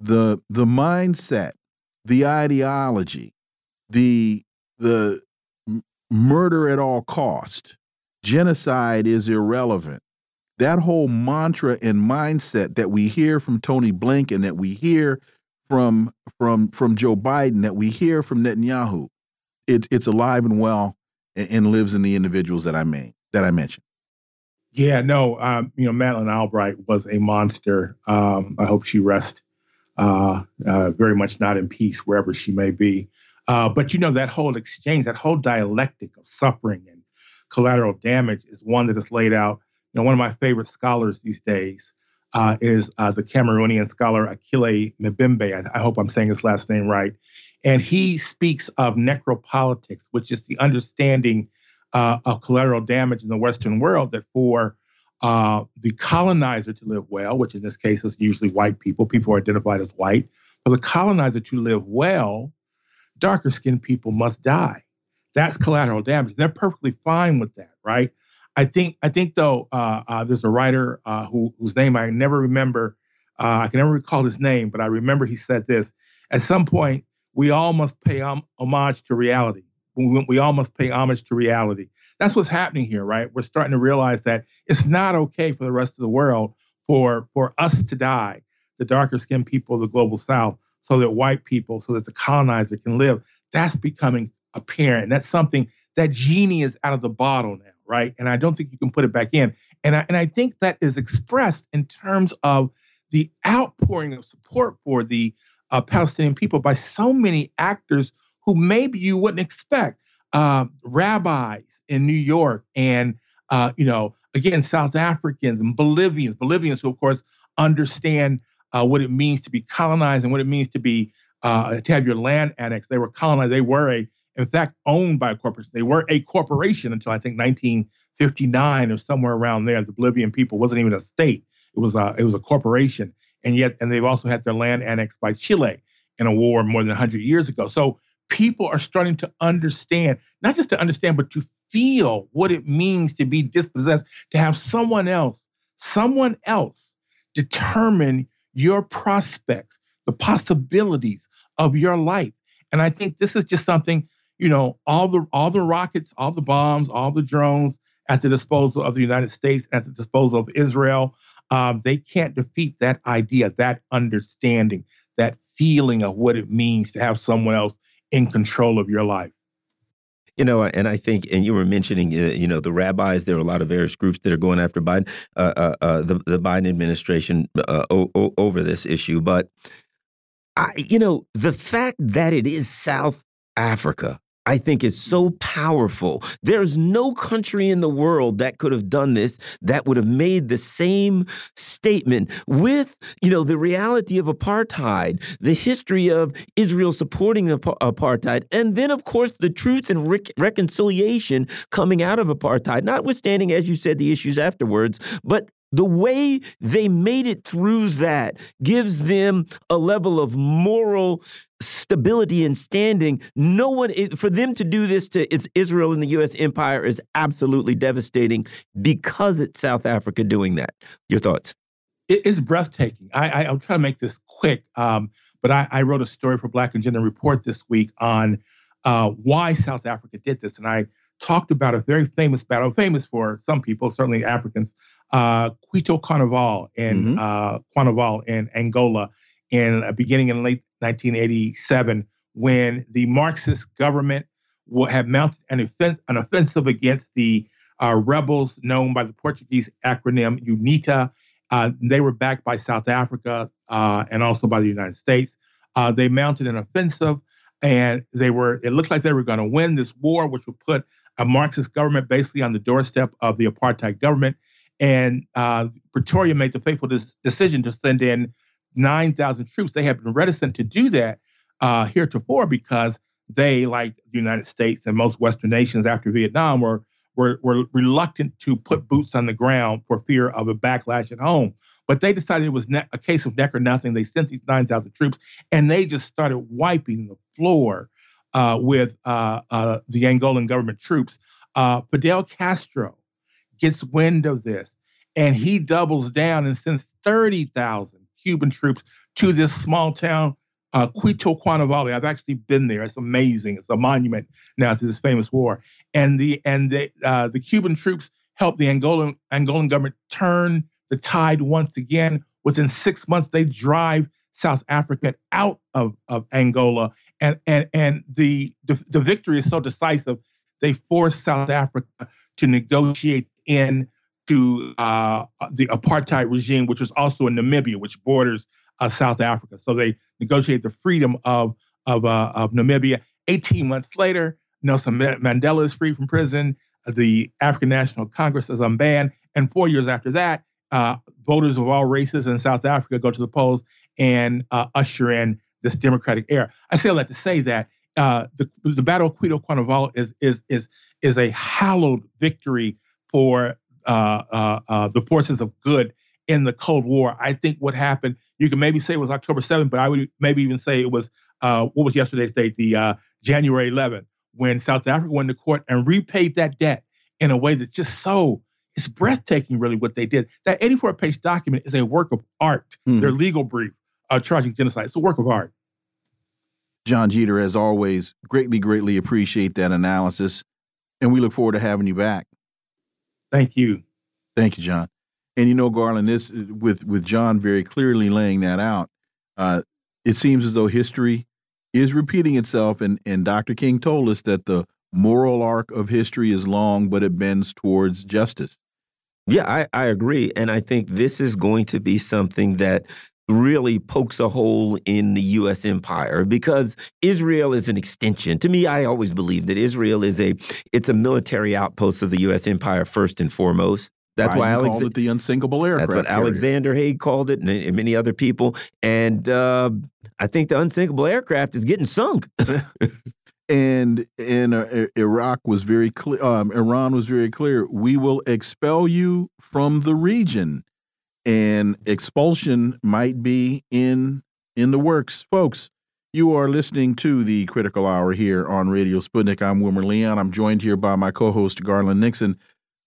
the the mindset, the ideology, the the murder at all cost, genocide is irrelevant. That whole mantra and mindset that we hear from Tony Blinken, that we hear from from from Joe Biden, that we hear from Netanyahu, it, it's alive and well and, and lives in the individuals that I made that I mentioned. Yeah, no, um, you know, Madeleine Albright was a monster. Um, I hope she rests uh, uh, very much not in peace wherever she may be. Uh, but you know, that whole exchange, that whole dialectic of suffering and collateral damage is one that is laid out. You know, one of my favorite scholars these days uh, is uh, the Cameroonian scholar Achille Mbembe. I, I hope I'm saying his last name right. And he speaks of necropolitics, which is the understanding uh, of collateral damage in the Western world that for uh, the colonizer to live well, which in this case is usually white people, people who are identified as white, for the colonizer to live well, darker skinned people must die. That's collateral damage. They're perfectly fine with that, right? I think I think though uh, uh, there's a writer uh, who, whose name I never remember. Uh, I can never recall his name, but I remember he said this. At some point, we all must pay homage to reality. We, all must pay homage to reality. That's what's happening here, right? We're starting to realize that it's not okay for the rest of the world for for us to die, the darker skinned people of the global south, so that white people, so that the colonizer can live. That's becoming apparent. That's something that genie is out of the bottle now, right? And I don't think you can put it back in. And I, and I think that is expressed in terms of the outpouring of support for the uh, Palestinian people by so many actors who maybe you wouldn't expect. Uh, rabbis in New York and, uh, you know, again, South Africans and Bolivians, Bolivians who, of course, understand uh, what it means to be colonized and what it means to be uh, to have your land annexed. They were colonized. They were a, in fact, owned by a corporation. They were a corporation until I think 1959 or somewhere around there. The Bolivian people wasn't even a state. It was a it was a corporation, and yet and they've also had their land annexed by Chile in a war more than 100 years ago. So people are starting to understand, not just to understand, but to feel what it means to be dispossessed, to have someone else, someone else determine your prospects, the possibilities of your life. And I think this is just something, you know, all the all the rockets, all the bombs, all the drones at the disposal of the United States, at the disposal of Israel, um, they can't defeat that idea, that understanding, that feeling of what it means to have someone else in control of your life. You know, and I think, and you were mentioning, uh, you know, the rabbis. There are a lot of various groups that are going after Biden, uh, uh, uh the the Biden administration uh, over this issue. But I, you know, the fact that it is South Africa I think is so powerful. There's no country in the world that could have done this that would have made the same statement with, you know, the reality of apartheid, the history of Israel supporting apartheid, and then of course the truth and re reconciliation coming out of apartheid, notwithstanding as you said the issues afterwards, but the way they made it through that gives them a level of moral stability and standing. No one, for them to do this to Israel and the U.S. empire is absolutely devastating because it's South Africa doing that. Your thoughts? It is breathtaking. I, I, will try to make this quick, um, but I, I, wrote a story for Black Agenda Report this week on uh, why South Africa did this. And I talked about a very famous battle, famous for some people, certainly Africans, uh, Cuito Cuanavale in mm-hmm. uh, Cuanavale in Angola, in uh, beginning in late 1987, when the Marxist government had mounted an, offense, an offensive against the uh, rebels known by the Portuguese acronym UNITA. Uh, they were backed by South Africa uh, and also by the United States. Uh, they mounted an offensive, and they were. It looked like they were going to win this war, which would put a Marxist government basically on the doorstep of the apartheid government. And uh, Pretoria made the fateful des- decision to send in 9,000 troops. They had been reticent to do that uh, heretofore because they, like the United States and most Western nations after Vietnam, were, were, were reluctant to put boots on the ground for fear of a backlash at home. But they decided it was ne- a case of neck or nothing. They sent these 9,000 troops and they just started wiping the floor uh, with uh, uh, the Angolan government troops. Uh, Fidel Castro gets wind of this and he doubles down and sends 30,000 Cuban troops to this small town, uh, Cuito Cuanavale. I've actually been there. It's amazing. It's a monument now to this famous war. And the and the uh, the Cuban troops helped the Angolan Angolan government turn the tide once again. Within six months, they drive South Africa out of, of Angola and and and the, the the victory is so decisive. They forced South Africa to negotiate in to uh, the apartheid regime, which was also in Namibia, which borders uh, South Africa. So they negotiate the freedom of of, uh, of Namibia. 18 months later, Nelson Mandela is free from prison. The African National Congress is unbanned, and four years after that, uh, voters of all races in South Africa go to the polls and uh, usher in this democratic era. I say all that to say that uh, the, the Battle of Cuito Cuanavale is is is is a hallowed victory for uh, uh, uh, the forces of good in the Cold War. I think what happened, you can maybe say it was October 7th, but I would maybe even say it was uh, what was yesterday's date, the uh, January 11th, when South Africa went to court and repaid that debt in a way that's just so it's breathtaking, really, what they did. That 84 page document is a work of art. Mm. Their legal brief uh, charging genocide. It's a work of art. Jon Jeter, as always, greatly, greatly appreciate that analysis. And we look forward to having you back. Thank you. Thank you, Jon. And you know, Garland, this with with Jon very clearly laying that out. Uh, it seems as though history is repeating itself, and and Dr. King told us that the moral arc of history is long, but it bends towards justice. Yeah, I, I agree. And I think this is going to be something that really pokes a hole in the U.S. empire because Israel is an extension. To me, I always believe that Israel is a it's a military outpost of the U.S. empire first and foremost. That's Biden why Alex called it the unsinkable aircraft. That's what carrier. Alexander Haig called it, and many other people. And uh, I think the unsinkable aircraft is getting sunk. and and uh, Iraq was very clear. Um, Iran was very clear. We will expel you from the region, and expulsion might be in in the works, folks. You are listening to the Critical Hour here on Radio Sputnik. I'm Wilmer Leon. I'm joined here by my co-host Garland Nixon.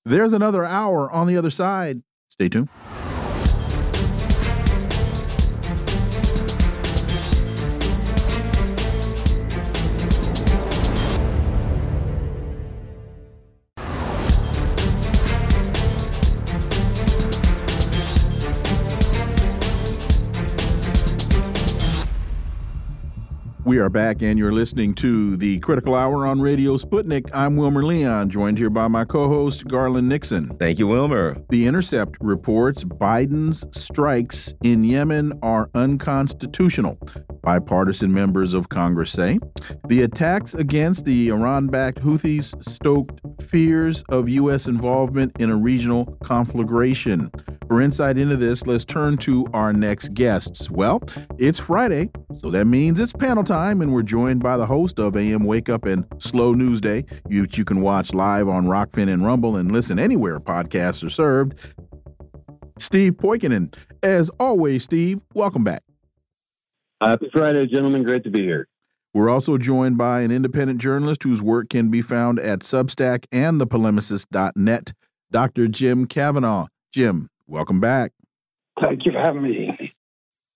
There's another hour on the other side. Stay tuned. We are back, and you're listening to the Critical Hour on Radio Sputnik. I'm Wilmer Leon, joined here by my co host, Garland Nixon. Thank you, Wilmer. The Intercept reports Biden's strikes in Yemen are unconstitutional, bipartisan members of Congress say. The attacks against the Iran backed Houthis stoked fears of U.S. involvement in a regional conflagration. For insight into this, let's turn to our next guests. Well, it's Friday, so that means it's panel time, and we're joined by the host of AM Wake Up and Slow News Day, which you can watch live on Rokfin and Rumble and listen anywhere podcasts are served. Steve Poikonen. As always, Steve, welcome back. Happy Friday, gentlemen. Great to be here. We're also joined by an independent journalist whose work can be found at Substack and thepolemicist.net, Dr. Jim Kavanagh. Jim, welcome back. Thank you for having me.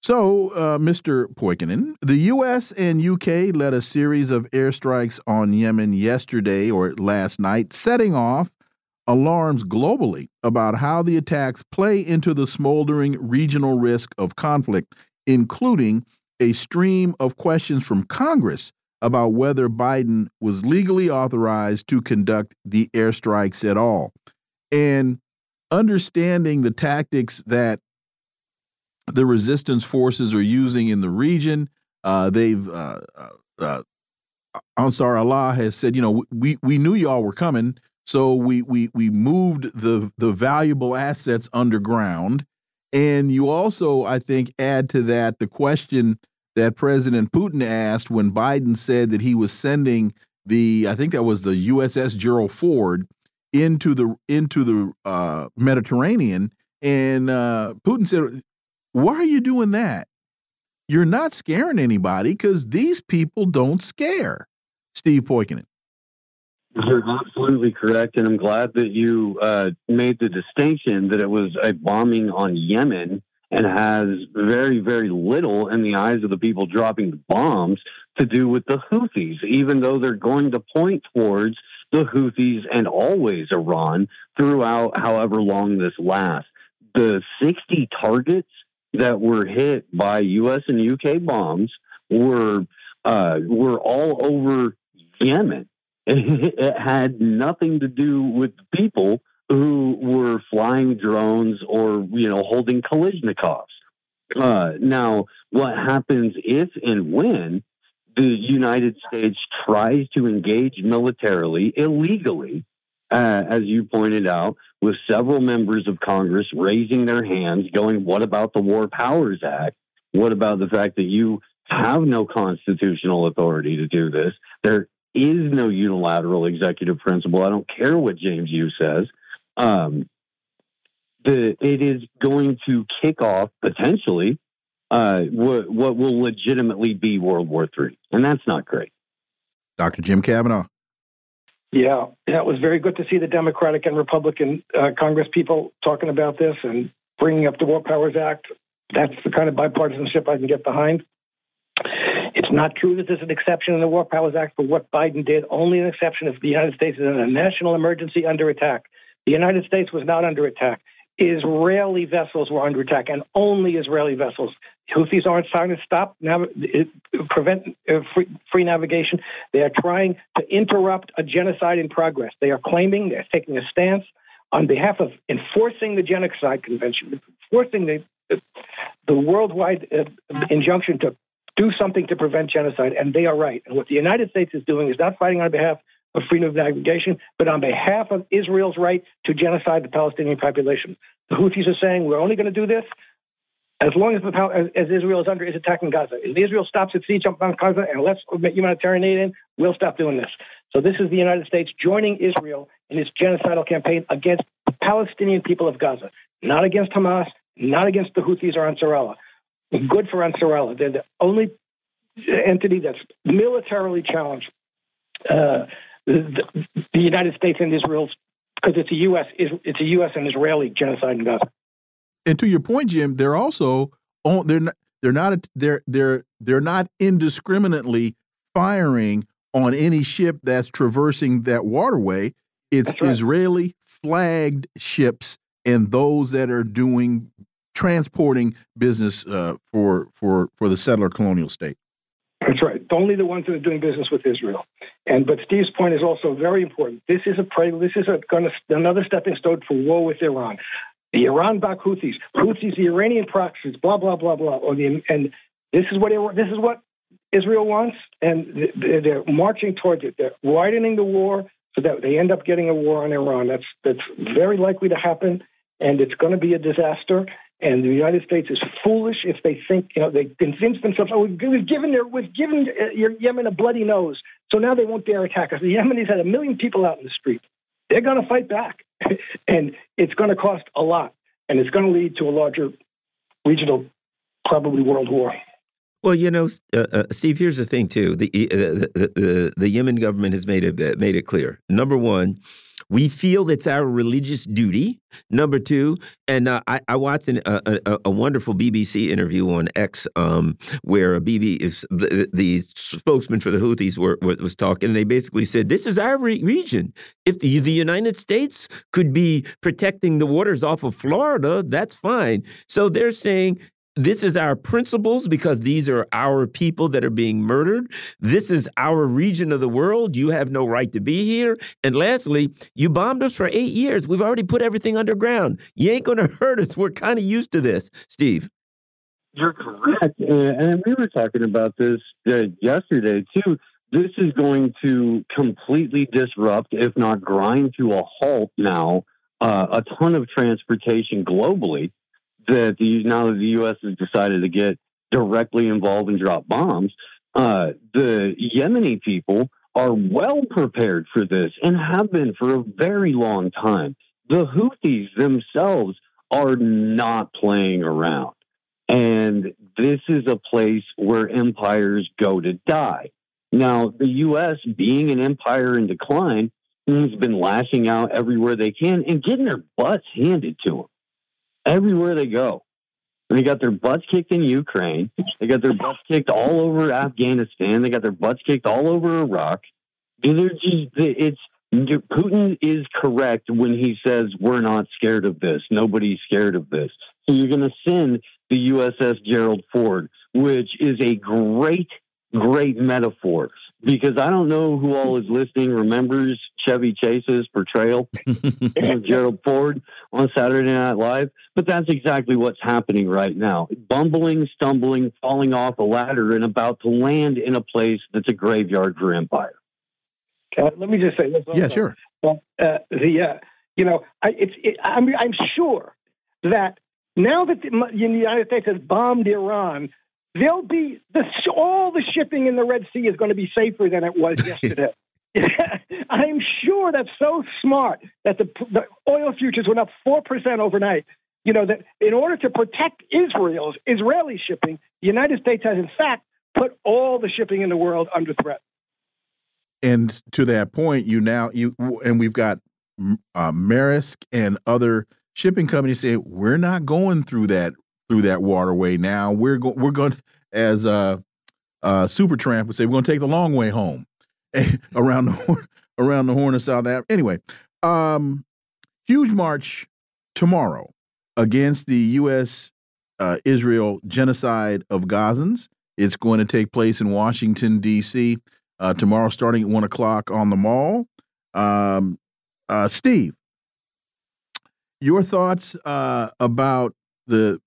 So, uh, Mr. Poikonen, the U.S. and U.K. led a series of airstrikes on Yemen yesterday or last night, setting off alarms globally about how the attacks play into the smoldering regional risk of conflict, including a stream of questions from Congress about whether Biden was legally authorized to conduct the airstrikes at all. And understanding the tactics that the resistance forces are using in the region. Uh, they've uh, uh, Ansar Allah has said, you know, we we knew y'all were coming, so we we we moved the the valuable assets underground. And you also, I think, add to that the question that President Putin asked when Biden said that he was sending the, I think that was the USS Gerald Ford into the into the uh, Mediterranean, and uh, Putin said, why are you doing that? You're not scaring anybody because these people don't scare. Steve Poikonen. You're absolutely correct, and I'm glad that you uh, made the distinction that it was a bombing on Yemen and has very, very little in the eyes of the people dropping the bombs to do with the Houthis, even though they're going to point towards the Houthis and always Iran throughout however long this lasts. The 60 targets that were hit by U.S. and U.K. bombs were uh, were all over Yemen. It had nothing to do with people who were flying drones or you know holding Kalashnikovs. Uh, now, what happens if and when the United States tries to engage militarily illegally uh, as you pointed out, with several members of Congress raising their hands, going, What about the War Powers Act? What about the fact that you have no constitutional authority to do this? There is no unilateral executive principle. I don't care what James Yu says. Um, the, it is going to kick off potentially uh, what, what will legitimately be World War III, and that's not great. Dr. Jim Kavanagh. Yeah, yeah, it was very good to see the Democratic and Republican uh, Congress people talking about this and bringing up the War Powers Act. That's the kind of bipartisanship I can get behind. It's not true that there's an exception in the War Powers Act for what Biden did, only an exception if the United States is in a national emergency under attack. The United States was not under attack. Israeli vessels were under attack, and only Israeli vessels. Houthis aren't trying to stop, nav- prevent uh, free, free, navigation. They are trying to interrupt a genocide in progress. They are claiming they're taking a stance on behalf of enforcing the Genocide Convention, enforcing the the worldwide uh, injunction to do something to prevent genocide, and they are right. And what the United States is doing is not fighting on behalf of freedom of navigation, but on behalf of Israel's right to genocide the Palestinian population. The Houthis are saying we're only going to do this as long as, the, as, as Israel is under is attacking Gaza. If Israel stops its siege on Gaza and lets humanitarian aid in, we'll stop doing this. So this is the United States joining Israel in its genocidal campaign against the Palestinian people of Gaza, not against Hamas, not against the Houthis or Ansarallah. Good for Ansarallah. They're the only entity that's militarily challenged uh, the, the, United States and Israel because it's a U.S. it's a U.S. and Israeli genocide in Gaza. And to your point, Jim, they're also they're not they're not they're they're they're not indiscriminately firing on any ship that's traversing that waterway. It's right. Israeli flagged ships and those that are doing transporting business uh, for for for the settler colonial state. Only the ones that are doing business with Israel. And but Steve's point is also very important. This is a this is a, gonna, another stepping stone for war with Iran. The Iran backed Houthis, Houthis, the Iranian proxies, blah blah blah blah. Or the, and this is what this is what Israel wants, and they're marching towards it. They're widening the war so that they end up getting a war on Iran. That's that's very likely to happen, and it's going to be a disaster. And the United States is foolish if they think, you know, they convince themselves, oh, we've given their, we've given uh, Yemen a bloody nose, so now they won't dare attack us. The Yemenis had a million people out in the street. They're going to fight back, and it's going to cost a lot, and it's going to lead to a larger regional, probably world war. Well, you know, uh, uh, Steve. Here's the thing, too. The, uh, the, the the Yemen government has made it made it clear. Number one, we feel it's our religious duty. Number two, and uh, I, I, watched an, a, a, a, wonderful BBC interview on X um, where a BB is the, the, spokesman for the Houthis were, was talking, and they basically said, "This is our re region. If the, the United States could be protecting the waters off of Florida, that's fine." So they're saying this is our principles because these are our people that are being murdered. This is our region of the world. You have no right to be here. And lastly, you bombed us for eight years. We've already put everything underground. You ain't going to hurt us. We're kind of used to this, Steve. You're correct. And we were talking about this uh, yesterday, too. This is going to completely disrupt, if not grind to a halt now, uh, a ton of transportation globally that the now that the U.S. has decided to get directly involved and drop bombs, uh, the Yemeni people are well prepared for this and have been for a very long time. The Houthis themselves are not playing around. And this is a place where empires go to die. Now, the U.S., being an empire in decline, has been lashing out everywhere they can and getting their butts handed to them everywhere they go. They got their butts kicked in Ukraine. They got their butts kicked all over Afghanistan. They got their butts kicked all over Iraq. They're just, it's Putin is correct when he says we're not scared of this. Nobody's scared of this. So you're going to send the USS Gerald Ford, which is a great great metaphor because I don't know who all is listening remembers Chevy Chase's portrayal of Gerald Ford on Saturday Night Live, but that's exactly what's happening right now. Bumbling, stumbling, falling off a ladder, and about to land in a place that's a graveyard for empire. Uh, let me just say this. Also. Yeah, sure. Uh, the uh, you know, I, it's it, I'm I'm sure that now that the, the United States has bombed Iran, There'll be the, all the shipping in the Red Sea is going to be safer than it was yesterday. I'm sure that's so smart that the, the oil futures went up 4% overnight. You know, that in order to protect Israel's Israeli shipping, the United States has, in fact, put all the shipping in the world under threat. And to that point, you now, you and we've got uh, Maersk and other shipping companies say, we're not going through that through that waterway now. We're going we're going as uh uh Supertramp would say, we're gonna take the long way home around the around the Horn of South Africa. Anyway, um huge march tomorrow against the U.S. Uh, Israel genocide of Gazans. It's going to take place in Washington, D.C. Uh, tomorrow, starting at 1 o'clock on the mall. Um, uh, Steve, your thoughts uh, about the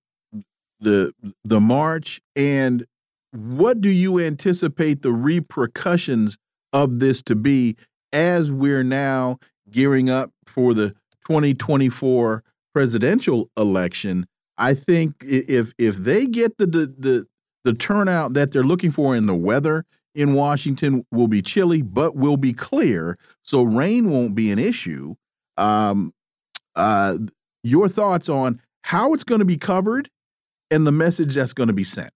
the the march and what do you anticipate the repercussions of this to be as we're now gearing up for the 2024 presidential election? I think if if they get the the the, the turnout that they're looking for in the weather in Washington will be chilly, but will be clear, so rain won't be an issue. Um, uh, your thoughts on how it's going to be covered and the message that's going to be sent?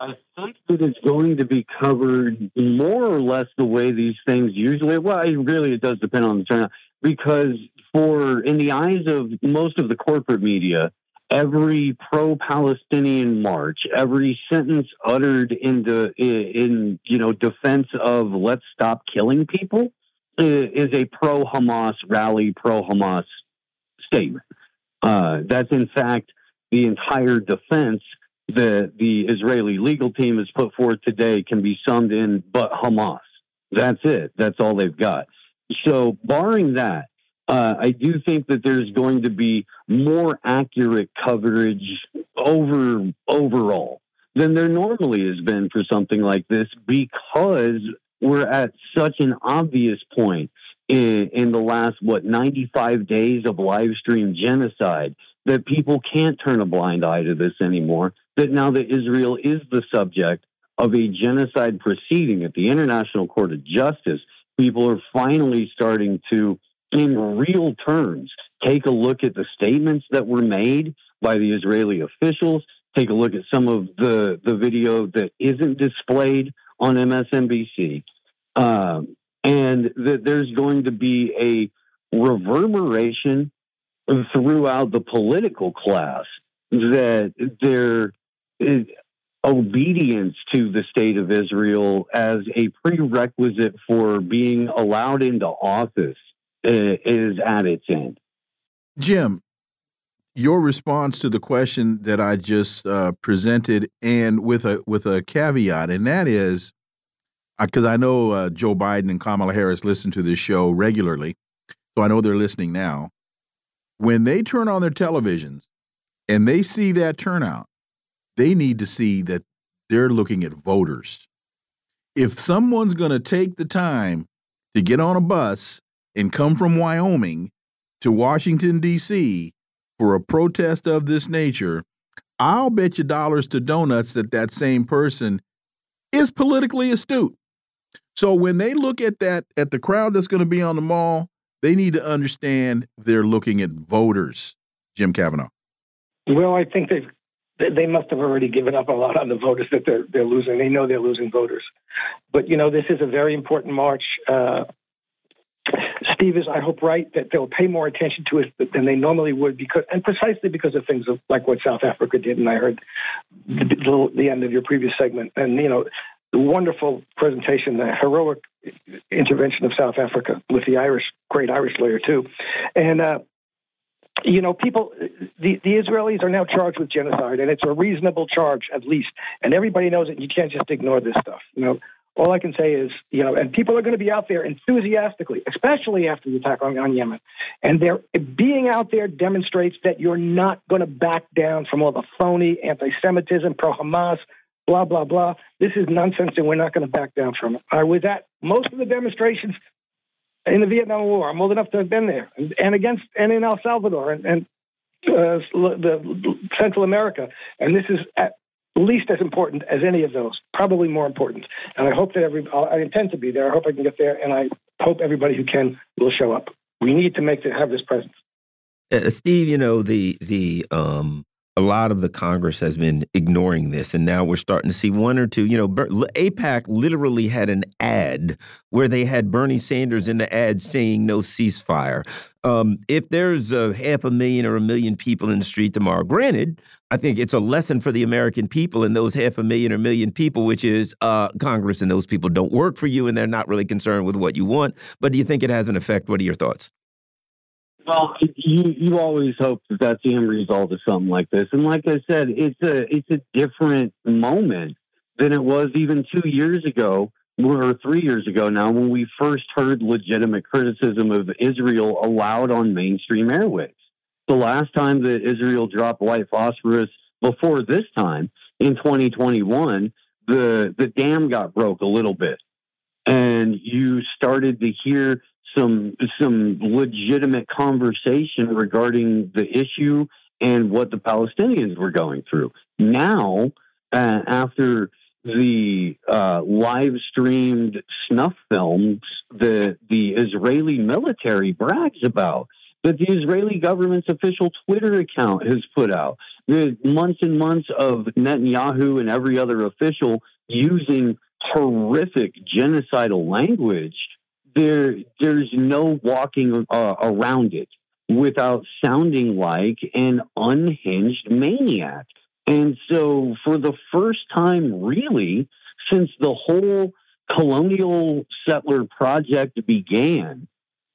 I think that it's going to be covered more or less the way these things usually. Well, really, it does depend on the turnout because, for in the eyes of most of the corporate media, every pro-Palestinian march, every sentence uttered in the in you know defense of let's stop killing people, is a pro-Hamas rally, pro-Hamas statement. Uh, that's in fact the entire defense that the Israeli legal team has put forth today can be summed in but Hamas. That's it. That's all they've got. So, barring that, uh, I do think that there's going to be more accurate coverage over overall than there normally has been for something like this because we're at such an obvious point in, in the last what 95 days of live stream genocide that people can't turn a blind eye to this anymore that now that Israel is the subject of a genocide proceeding at the International Court of Justice people are finally starting to in real terms, take a look at the statements that were made by the Israeli officials, take a look at some of the, the video that isn't displayed on MSNBC. Um, and that there's going to be a reverberation throughout the political class that their obedience to the state of Israel as a prerequisite for being allowed into office is at its end. Jim, your response to the question that I just uh, presented, and with a with a caveat, and that is because uh, I know uh, Joe Biden and Kamala Harris listen to this show regularly, so I know they're listening now. When they turn on their televisions and they see that turnout, they need to see that they're looking at voters. If someone's going to take the time to get on a bus and come from Wyoming to Washington, D.C. for a protest of this nature, I'll bet you dollars to donuts that that same person is politically astute. So when they look at that, at the crowd that's going to be on the mall, they need to understand they're looking at voters. Jim Kavanagh. Well, I think they've they must have already given up a lot on the voters that they're they're losing. They know they're losing voters, but you know this is a very important march. Uh, Steve is, I hope, right that they'll pay more attention to it than they normally would because, and precisely because of things like what South Africa did. And I heard the, the end of your previous segment, and you know, the wonderful presentation, the heroic intervention of South Africa with the Irish, great Irish lawyer too, and. Uh, you know, people, the, the Israelis are now charged with genocide, and it's a reasonable charge, at least. And everybody knows it. You can't just ignore this stuff. You know, all I can say is, you know, and people are going to be out there enthusiastically, especially after the attack on, on Yemen. And they're being out there demonstrates that you're not going to back down from all the phony anti-Semitism, pro-Hamas, blah blah blah. This is nonsense, and we're not going to back down from it. I was at most of the demonstrations in the Vietnam War. I'm old enough to have been there, and, and against and in El Salvador and, and uh, the Central America. And this is at least as important as any of those, probably more important. And I hope that every, I intend to be there. I hope I can get there, and I hope everybody who can will show up. We need to make to have this presence. Uh, Steve, you know the the um, a lot of the Congress has been ignoring this, and now we're starting to see one or two. You know, AIPAC literally had an ad where they had Bernie Sanders in the ad saying "No ceasefire." Um, if there's a half a million or a million people in the street tomorrow, granted, I think it's a lesson for the American people and those half a million or million people, which is uh, Congress and those people don't work for you, and they're not really concerned with what you want. But do you think it has an effect? What are your thoughts? Well, you you always hope that that's the end result of something like this, and like I said, it's a it's a different moment than it was even two years ago or three years ago now when we first heard legitimate criticism of Israel allowed on mainstream airwaves. The last time that Israel dropped white phosphorus before this time in 2021, the the dam got broke a little bit, and you started to hear some some legitimate conversation regarding the issue and what the Palestinians were going through. Now, uh, after the uh, live streamed snuff films that the Israeli military brags about, that the Israeli government's official Twitter account has put out, the months and months of Netanyahu and every other official using horrific genocidal language, there there's no walking uh, around it without sounding like an unhinged maniac. And so, for the first time, really, since the whole colonial settler project began,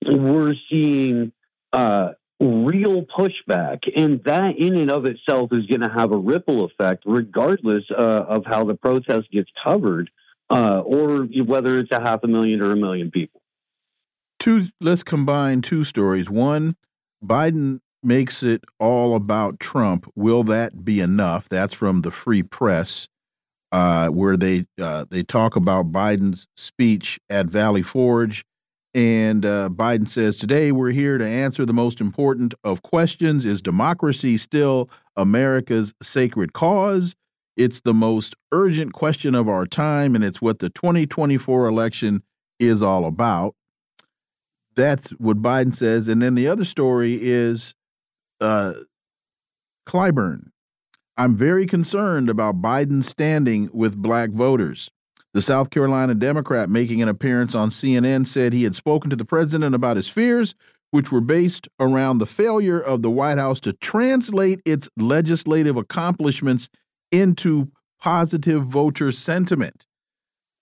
we're seeing uh, real pushback. And that, in and of itself, is going to have a ripple effect, regardless uh, of how the protest gets covered, uh, or whether it's a half a million or a million people. Two, let's combine two stories. One, Biden makes it all about Trump. Will that be enough? That's from the Free Press, uh, where they uh, they talk about Biden's speech at Valley Forge, and uh, Biden says today we're here to answer the most important of questions: Is democracy still America's sacred cause? It's the most urgent question of our time, and it's what the 2024 election is all about. That's what Biden says. And then the other story is uh, Clyburn. I'm very concerned about Biden's standing with black voters. The South Carolina Democrat making an appearance on CNN said he had spoken to the president about his fears, which were based around the failure of the White House to translate its legislative accomplishments into positive voter sentiment.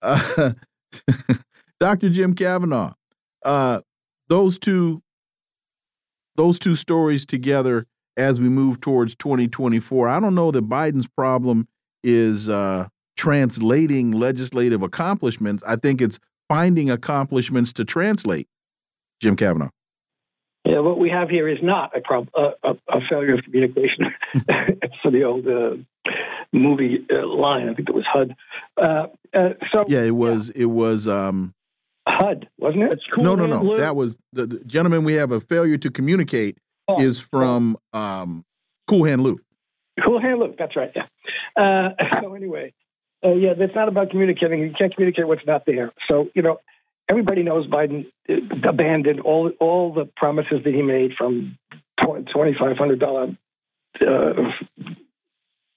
Uh, Dr. Jim Kavanagh, uh, those two those two stories together as we move towards 2024. I don't know that Biden's problem is uh, translating legislative accomplishments. I think it's finding accomplishments to translate. Jim Kavanagh. Yeah, what we have here is not a, prob- a, a failure of communication. for the old uh, movie uh, line. I think it was HUD. Uh, uh, so yeah, it was. Yeah. It was. Um, HUD, wasn't it? Cool no, no, no. Blue. That was the, the, gentleman. We have a failure to communicate oh. is from um, Cool Hand Luke. Cool Hand Luke. That's right. Yeah. Uh, so anyway, uh, yeah, that's not about communicating. You can't communicate what's not there. So you know, everybody knows Biden abandoned all all the promises that he made from twenty five hundred dollar uh,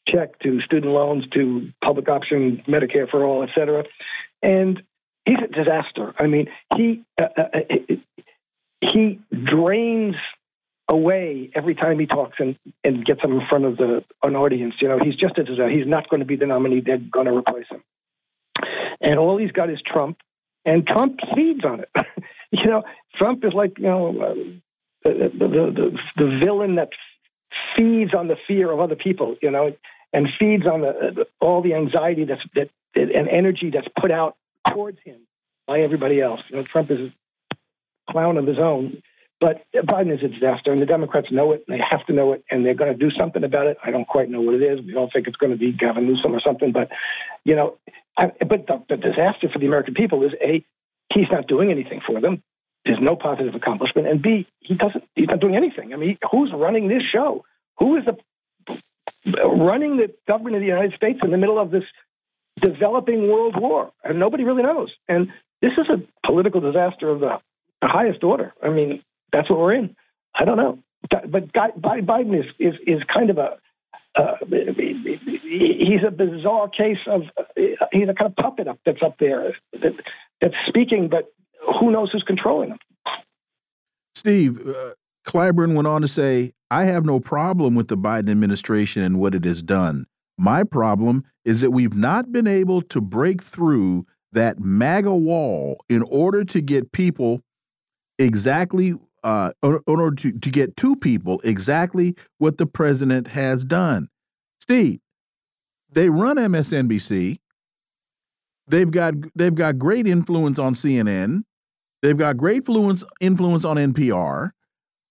check to student loans to public option Medicare for all, et cetera. And he's a disaster. I mean, he uh, uh, uh he drains away every time he talks and, and gets him in front of the an audience. You know, he's just a disaster. He's not going to be the nominee. They're going to replace him. And all he's got is Trump, and Trump feeds on it. you know, Trump is like you know uh, the, the, the the villain that feeds on the fear of other people. You know, and feeds on the, all the anxiety that's that and energy that's put out towards him by everybody else. You know, Trump is a clown of his own, but Biden is a disaster, and the Democrats know it, and they have to know it, and they're going to do something about it. I don't quite know what it is. We don't think it's going to be Gavin Newsom or something, but you know, I, but the, the disaster for the American people is a he's not doing anything for them. There's no positive accomplishment, and B he doesn't. He's not doing anything. I mean, who's running this show? Who is the running the government of the United States in the middle of this developing world war, and nobody really knows. And this is a political disaster of the, the highest order. I mean, that's what we're in. I don't know, but Biden is is is kind of a uh, he's a bizarre case of he's a kind of puppet up that's up there that, that's speaking, but who knows who's controlling him? Steve uh, Clyburn went on to say, "I have no problem with the Biden administration and what it has done. My problem is that we've not been able to break through that MAGA wall in order to get people exactly uh, in order to, to get two people exactly what the president has done. Steve, they run MSNBC. They've got they've got great influence on CNN. They've got great influence influence on NPR.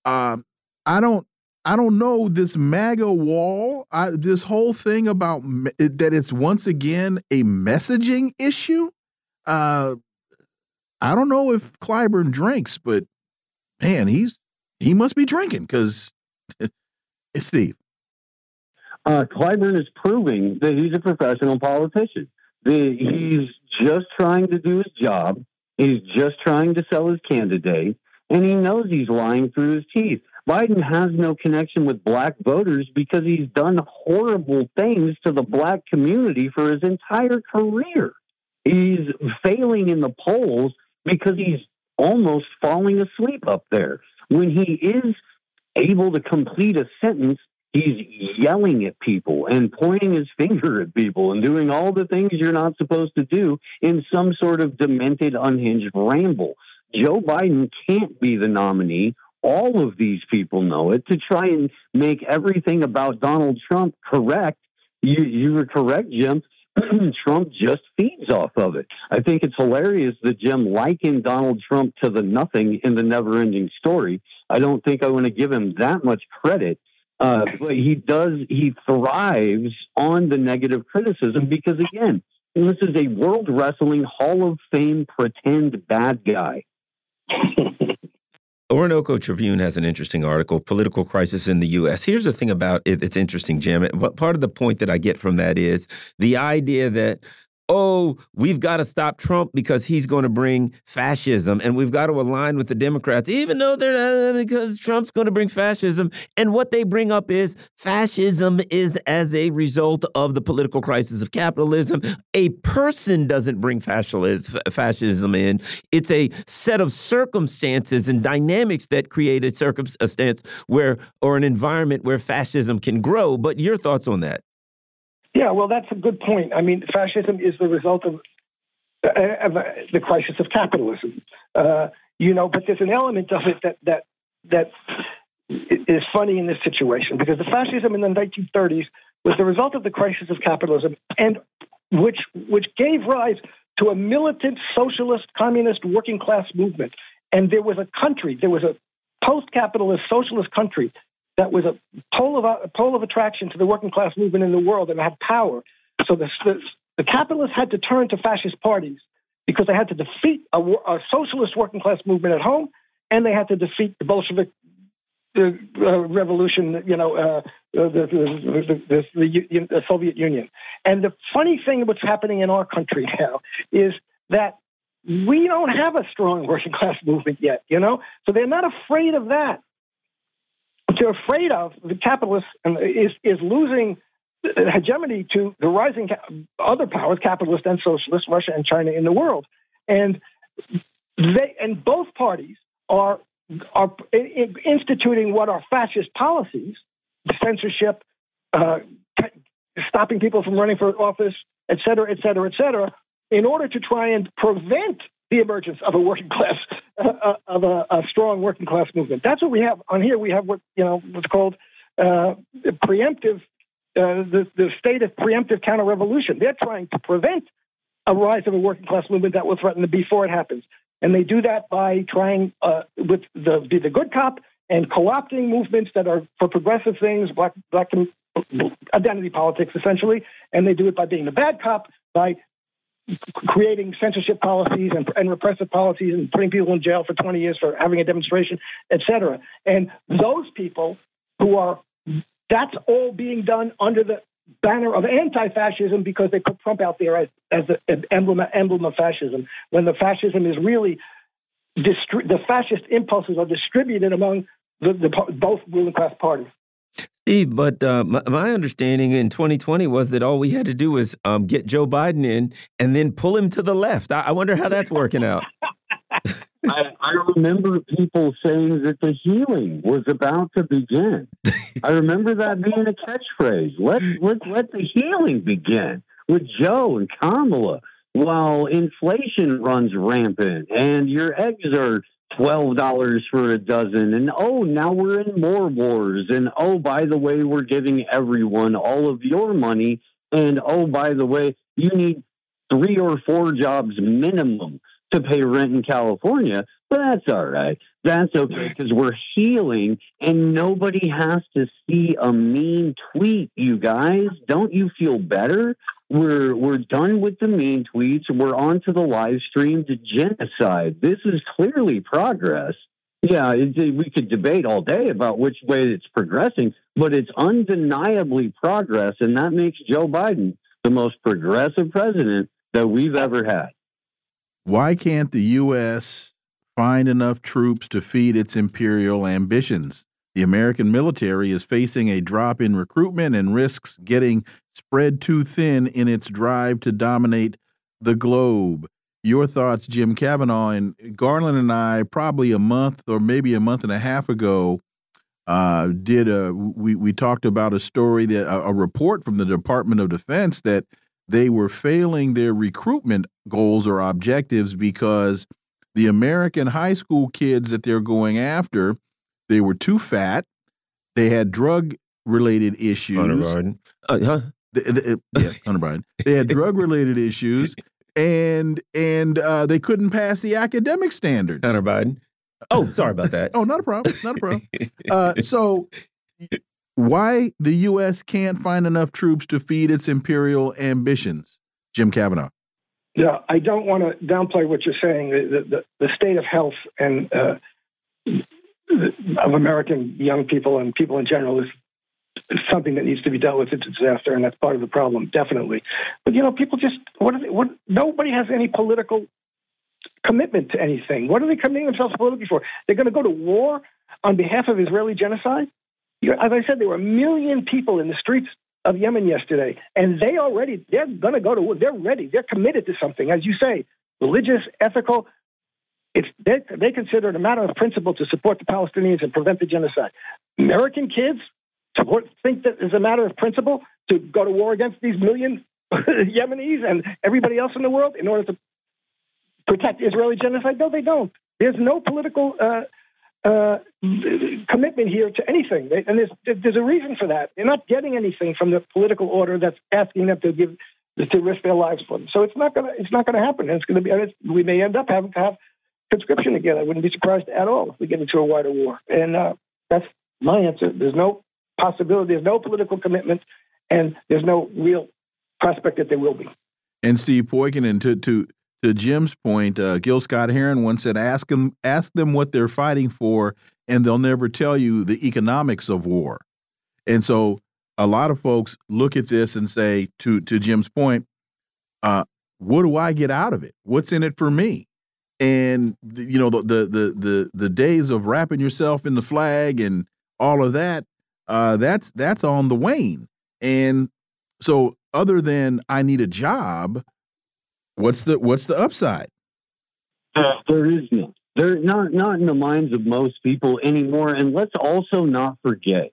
Um, I don't I don't know this MAGA wall. I, this whole thing about that it's once again a messaging issue. Uh, I don't know if Clyburn drinks, but man, he's he must be drinking because it's Steve. Uh, Clyburn is proving that he's a professional politician. The, he's just trying to do his job. He's just trying to sell his candidate, and he knows he's lying through his teeth. Biden has no connection with black voters because he's done horrible things to the black community for his entire career. He's failing in the polls because he's almost falling asleep up there. When he is able to complete a sentence, he's yelling at people and pointing his finger at people and doing all the things you're not supposed to do in some sort of demented, unhinged ramble. Joe Biden can't be the nominee. All of these people know it to try and make everything about Donald Trump correct. You, you were correct, Jim. Trump just feeds off of it. I think it's hilarious that Jim likened Donald Trump to the nothing in the never ending story. I don't think I want to give him that much credit. Uh, but he does, he thrives on the negative criticism because, again, this is a World Wrestling Hall of Fame pretend bad guy. Orinoco Tribune has an interesting article, Political Crisis in the U.S. Here's the thing about it that's interesting, Jim. Part of the point that I get from that is the idea that oh, we've got to stop Trump because he's going to bring fascism and we've got to align with the Democrats, even though they're not, uh, because Trump's going to bring fascism. And what they bring up is fascism is as a result of the political crisis of capitalism. A person doesn't bring fascism in, it's a set of circumstances and dynamics that create a circumstance where, or an environment where fascism can grow. But your thoughts on that? Yeah, well, that's a good point. I mean, fascism is the result of, uh, of uh, the crisis of capitalism. Uh, you know, but there's an element of it that that that is funny in this situation because the fascism in the 1930s was the result of the crisis of capitalism, and which which gave rise to a militant socialist, communist, working class movement. And there was a country, there was a post-capitalist socialist country that was a pole of, a pole of attraction to the working class movement in the world and had power. So the, the, the capitalists had to turn to fascist parties because they had to defeat a, a socialist working class movement at home and they had to defeat the Bolshevik the uh, revolution, you know, uh, the, the, the, the, Soviet Union. And the funny thing what's happening in our country now is that we don't have a strong working class movement yet, you know? So they're not afraid of that they're afraid of the capitalists is is losing hegemony to the rising other powers, capitalist and socialist, Russia and China in the world, and they and both parties are are instituting what are fascist policies, censorship, uh, stopping people from running for office, et cetera, et cetera, et cetera, in order to try and prevent the emergence of a working class, uh, uh, of a, a, strong working class movement. That's what we have on here. We have what you know what's called uh, preemptive, uh, the the state of preemptive counter revolution. They're trying to prevent a rise of a working class movement that will threaten them before it happens, and they do that by trying uh, with the be the good cop and co-opting movements that are for progressive things, black black identity politics essentially, and they do it by being the bad cop by creating censorship policies and, and, repressive policies and putting people in jail for 20 years for having a demonstration, etc. And those people who are, that's all being done under the banner of anti-fascism because they put Trump out there as, as the emblem, emblem of fascism, when the fascism is really, distri- the fascist impulses are distributed among the, the both ruling class parties. Steve, but uh, my, my, understanding in 2020 was that all we had to do was um, get Joe Biden in and then pull him to the left. I, I wonder how that's working out. I, I, remember people saying that the healing was about to begin. I remember that being a catchphrase. Let let let the healing begin with Joe and Kamala. while inflation runs rampant and your eggs are $12 for a dozen. And oh, now we're in more wars. And oh, by the way, we're giving everyone all of your money. And oh, by the way, you need three or four jobs minimum to pay rent in California. That's all right. That's okay because we're healing and nobody has to see a mean tweet, you guys. Don't you feel better? We're we're done with the mean tweets. We're on to the live stream to genocide. This is clearly progress. Yeah, it, we could debate all day about which way it's progressing, but it's undeniably progress, and that makes Joe Biden the most progressive president that we've ever had. Why can't the U.S. find enough troops to feed its imperial ambitions? The American military is facing a drop in recruitment and risks getting spread too thin in its drive to dominate the globe. Your thoughts, Jim Kavanagh and Garland and I, probably a month or maybe a month and a half ago, uh, did a we we talked about a story that a, a report from the Department of Defense that they were failing their recruitment goals or objectives because the American high school kids that they're going after, they were too fat, they had drug related issues. Hunter Biden. Uh, huh? The, the, yeah, Hunter Biden. They had drug related issues, and and uh, they couldn't pass the academic standards. Hunter Biden. Oh, sorry about that. oh, not a problem. Not a problem. Uh, so, why the U.S. can't find enough troops to feed its imperial ambitions, Jim Kavanagh? Yeah, I don't want to downplay what you're saying. The, the, the state of health and uh, of American young people and people in general is something that needs to be dealt with. It's a disaster, and that's part of the problem, definitely. But you know, people just what, they, what nobody has any political commitment to anything. What are they committing themselves politically for? They're going to go to war on behalf of Israeli genocide. As I said, there were a million people in the streets of Yemen yesterday, and they already they're going to go to war. They're ready. They're committed to something, as you say, religious, ethical. It's they, they consider it a matter of principle to support the Palestinians and prevent the genocide. American kids support, think that it's a matter of principle to go to war against these million Yemenis and everybody else in the world in order to protect Israeli genocide? No, they don't. There's no political uh, uh, commitment here to anything, and there's there's a reason for that. They're not getting anything from the political order that's asking them to give to risk their lives for them. So it's not gonna it's not gonna happen. it's gonna be we may end up having to have conscription again. I wouldn't be surprised at all if we get into a wider war. And uh, that's my answer. There's no possibility. There's no political commitment, and there's no real prospect that there will be. And Steve Poikonen, to to to Jim's point, uh, Gil Scott Heron once said, "Ask them, ask them what they're fighting for, and they'll never tell you the economics of war." And so, a lot of folks look at this and say, to to Jim's point, uh, "What do I get out of it? What's in it for me?" And you know, the the the the, days of wrapping yourself in the flag and all of that, uh, that's that's on the wane. And so, other than I need a job What's the what's the upside? Uh, there is none. There not not in the minds of most people anymore. And let's also not forget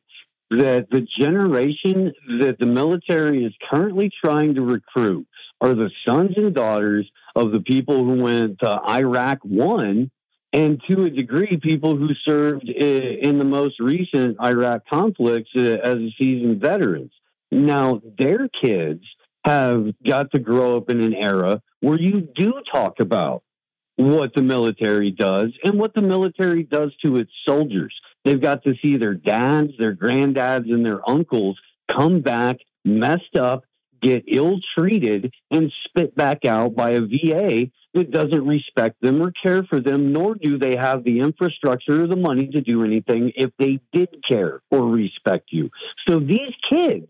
that the generation that the military is currently trying to recruit are the sons and daughters of the people who went to Iraq one and to a degree people who served in the most recent Iraq conflicts uh, as seasoned veterans. Now their kids have got to grow up in an era where you do talk about what the military does and what the military does to its soldiers. They've got to see their dads, their granddads, and their uncles come back messed up, get ill treated, and spit back out by a VA that doesn't respect them or care for them, nor do they have the infrastructure or the money to do anything if they did care or respect you. So these kids,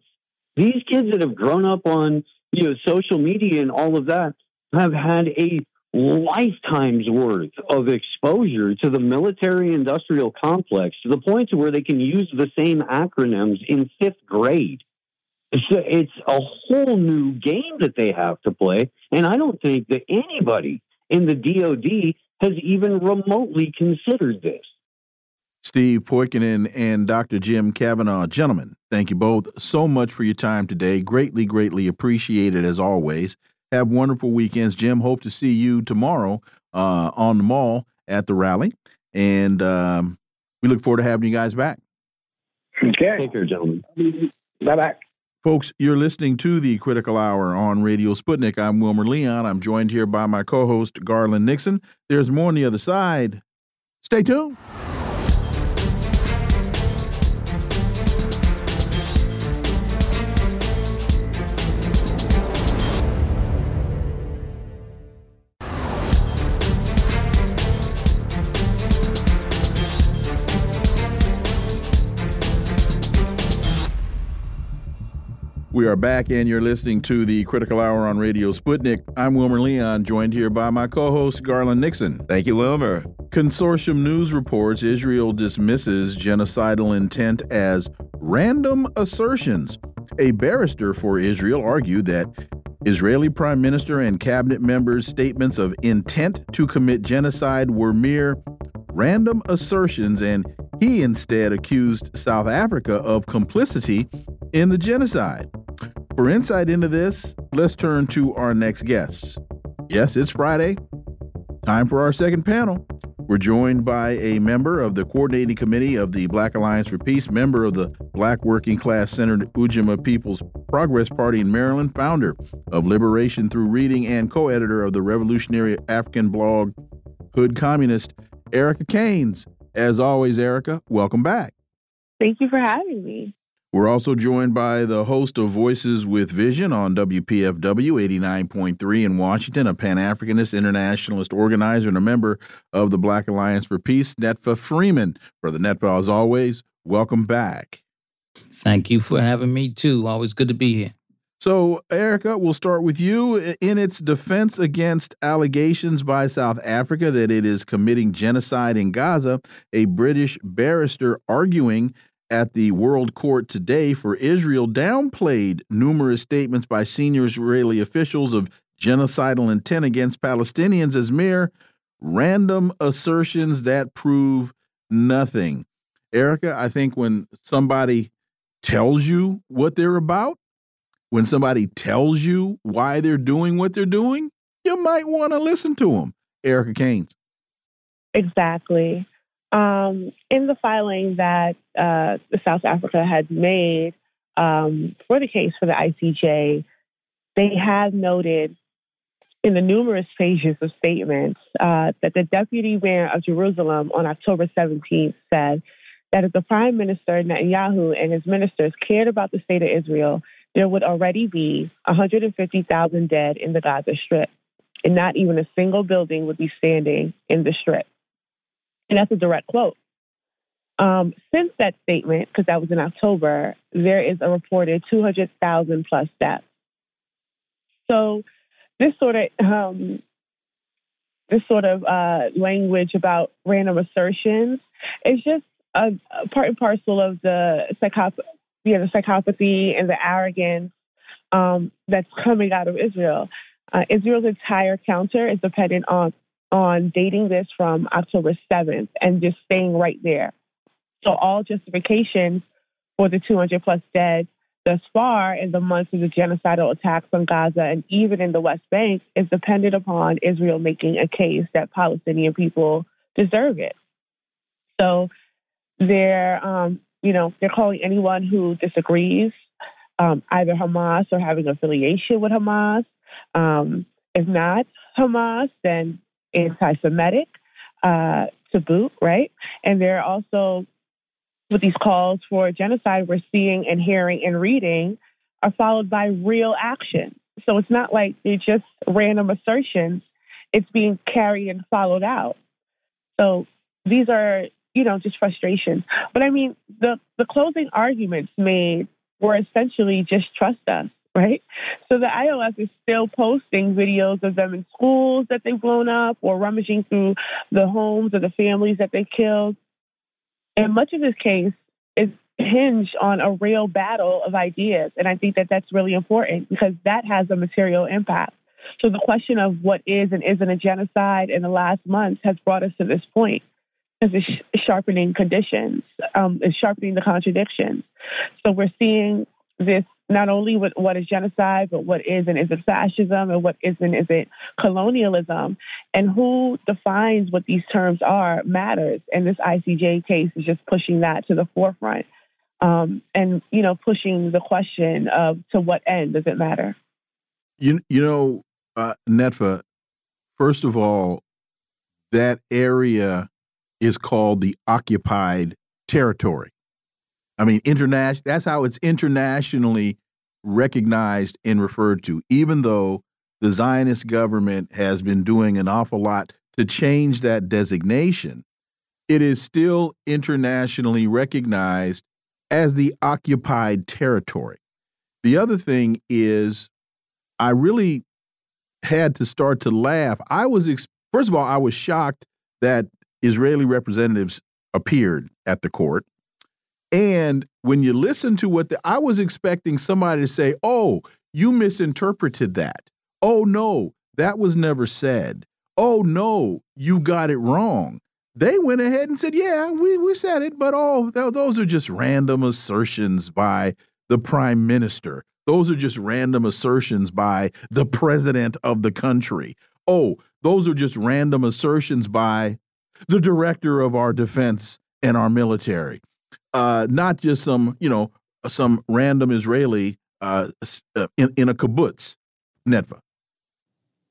these kids that have grown up on you know social media and all of that, have had a lifetime's worth of exposure to the military industrial complex to the point to where they can use the same acronyms in fifth grade. A, it's a whole new game that they have to play. And I don't think that anybody in the DOD has even remotely considered this. Steve Poikonen and Dr. Jim Kavanagh. Gentlemen, thank you both so much for your time today. Greatly, greatly appreciated as always. Have wonderful weekends, Jim. Hope to see you tomorrow uh, on the mall at the rally. And um, we look forward to having you guys back. Okay. Take care, gentlemen. Bye bye. Folks, you're listening to the Critical Hour on Radio Sputnik. I'm Wilmer Leon. I'm joined here by my co host, Garland Nixon. There's more on the other side. Stay tuned. We are back, and you're listening to the Critical Hour on Radio Sputnik. I'm Wilmer Leon, joined here by my co host, Garland Nixon. Thank you, Wilmer. Consortium News reports Israel dismisses genocidal intent as random assertions. A barrister for Israel argued that Israeli Prime Minister and cabinet members' statements of intent to commit genocide were mere random assertions, and he instead accused South Africa of complicity in the genocide. For insight into this, let's turn to our next guests. Yes, it's Friday. Time for our second panel. We're joined by a member of the coordinating committee of the Black Alliance for Peace, member of the Black Working Class Centered Ujamaa People's Progress Party in Maryland, founder of Liberation Through Reading, and co editor of the revolutionary African blog Hood Communist, Erica Caines. As always, Erica, welcome back. Thank you for having me. We're also joined by the host of Voices with Vision on WPFW 89.3 in Washington, a Pan Africanist internationalist organizer and a member of the Black Alliance for Peace, Netfa Freeman. Brother Netfa, as always, welcome back. Thank you for having me too. Always good to be here. So, Erica, we'll start with you. In its defense against allegations by South Africa that it is committing genocide in Gaza, a British barrister arguing at the World Court today for Israel downplayed numerous statements by senior Israeli officials of genocidal intent against Palestinians as mere random assertions that prove nothing. Erica, I think when somebody tells you what they're about, when somebody tells you why they're doing what they're doing, you might want to listen to them. Erica Caines. Exactly. Um, in the filing that uh, South Africa had made um, for the case for the ICJ, they had noted in the numerous pages of statements uh, that the deputy mayor of Jerusalem on October 17th said that if the prime minister Netanyahu and his ministers cared about the state of Israel, there would already be 150,000 dead in the Gaza Strip, and not even a single building would be standing in the Strip. And that's a direct quote. Um, since that statement, because that was in October, there is a reported 200,000 plus deaths. So this sort of um, this sort of uh, language about random assertions is just a, a, part and parcel of the psychop- yeah, the psychopathy and the arrogance um, that's coming out of Israel. Uh, Israel's entire counter is dependent on on dating this from October 7th and just staying right there. So all justifications for the 200 plus dead thus far in the months of the genocidal attacks on Gaza and even in the West Bank is dependent upon Israel making a case that Palestinian people deserve it. So they're, um, you know, they're calling anyone who disagrees um, either Hamas or having affiliation with Hamas. Um, if not Hamas, then anti-Semitic uh, to boot, right? And they're also with these calls for genocide we're seeing and hearing and reading are followed by real action. So it's not like they're just random assertions. It's being carried and followed out. So these are, you know, just frustrations. But I mean, the, the closing arguments made were essentially just trust us right? So the IOF is still posting videos of them in schools that they've blown up or rummaging through the homes of the families that they killed. And much of this case is hinged on a real battle of ideas. And I think that that's really important because that has a material impact. So the question of what is and isn't a genocide in the last months has brought us to this point because it's sharpening conditions, um, it's sharpening the contradictions. So we're seeing this not only what, what is genocide, but what is and isn't fascism and what isn't isn't colonialism, and who defines what these terms are matters. And this ICJ case is just pushing that to the forefront, um, and you know, pushing the question of to what end does it matter? You you know, uh, Netfa. First of all, that area is called the occupied territory. I mean, international. That's how it's internationally recognized and referred to. Even though the Zionist government has been doing an awful lot to change that designation, it is still internationally recognized as the occupied territory. The other thing is, I really had to start to laugh. I was, first of all, I was shocked that Israeli representatives appeared at the court. And when you listen to what the, I was expecting somebody to say, oh, you misinterpreted that. Oh, no, that was never said. Oh, no, you got it wrong. They went ahead and said, yeah, we, we said it, but oh, th those are just random assertions by the prime minister. Those are just random assertions by the president of the country. Oh, those are just random assertions by the director of our defense and our military, uh, not just some, you know, some random Israeli uh, uh in, in a kibbutz, Netfa.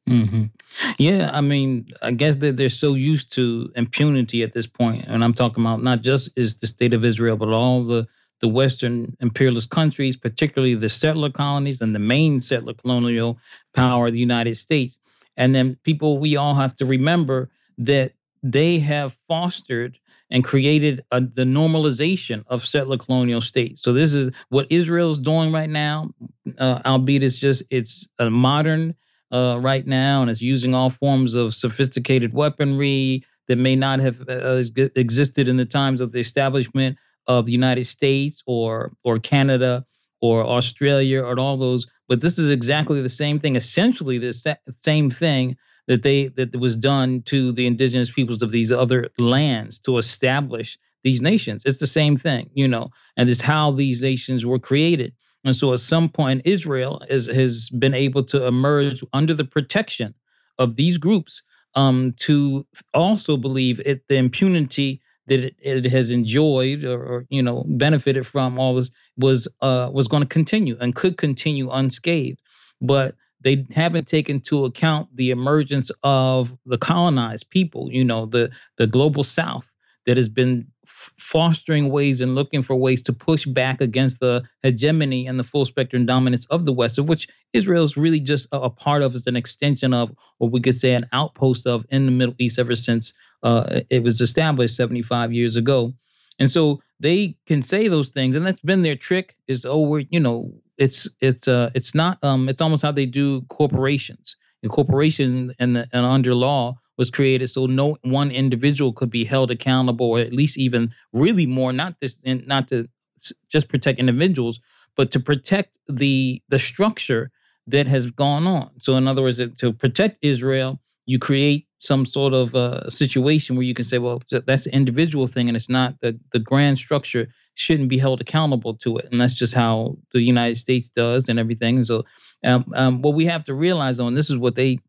Mm -hmm. Yeah, I mean, I guess that they're so used to impunity at this point, and I'm talking about not just is the state of Israel, but all the the Western imperialist countries, particularly the settler colonies and the main settler colonial power, the United States. And then people, we all have to remember that they have fostered and created a, the normalization of settler colonial states. So this is what Israel is doing right now, uh, albeit it's just it's a modern uh, right now and it's using all forms of sophisticated weaponry that may not have uh, existed in the times of the establishment of the United States or or Canada or Australia or all those. But this is exactly the same thing, essentially the same thing that they that was done to the indigenous peoples of these other lands to establish these nations. It's the same thing, you know, and it's how these nations were created. And so at some point, Israel is, has been able to emerge under the protection of these groups um, to also believe it, the impunity that it, it has enjoyed or, or, you know benefited from all this was uh, was going to continue and could continue unscathed. But they haven't taken into account the emergence of the colonized people, you know, the the global south that has been f- fostering ways and looking for ways to push back against the hegemony and the full spectrum dominance of the West, of which Israel is really just a, a part of, as an extension of, or we could say an outpost of in the Middle East ever since uh, it was established 75 years ago. And so they can say those things, and that's been their trick. Is oh, we're you know it's it's uh it's not um it's almost how they do corporations. And corporation and the, and under law was created so no one individual could be held accountable, or at least even really more not this not to just protect individuals, but to protect the the structure that has gone on. So in other words, to protect Israel, you create some sort of uh, situation where you can say, well, that's an individual thing, and it's not the the grand structure shouldn't be held accountable to it, and that's just how the United States does and everything. So, um, um, what we have to realize, and this is what they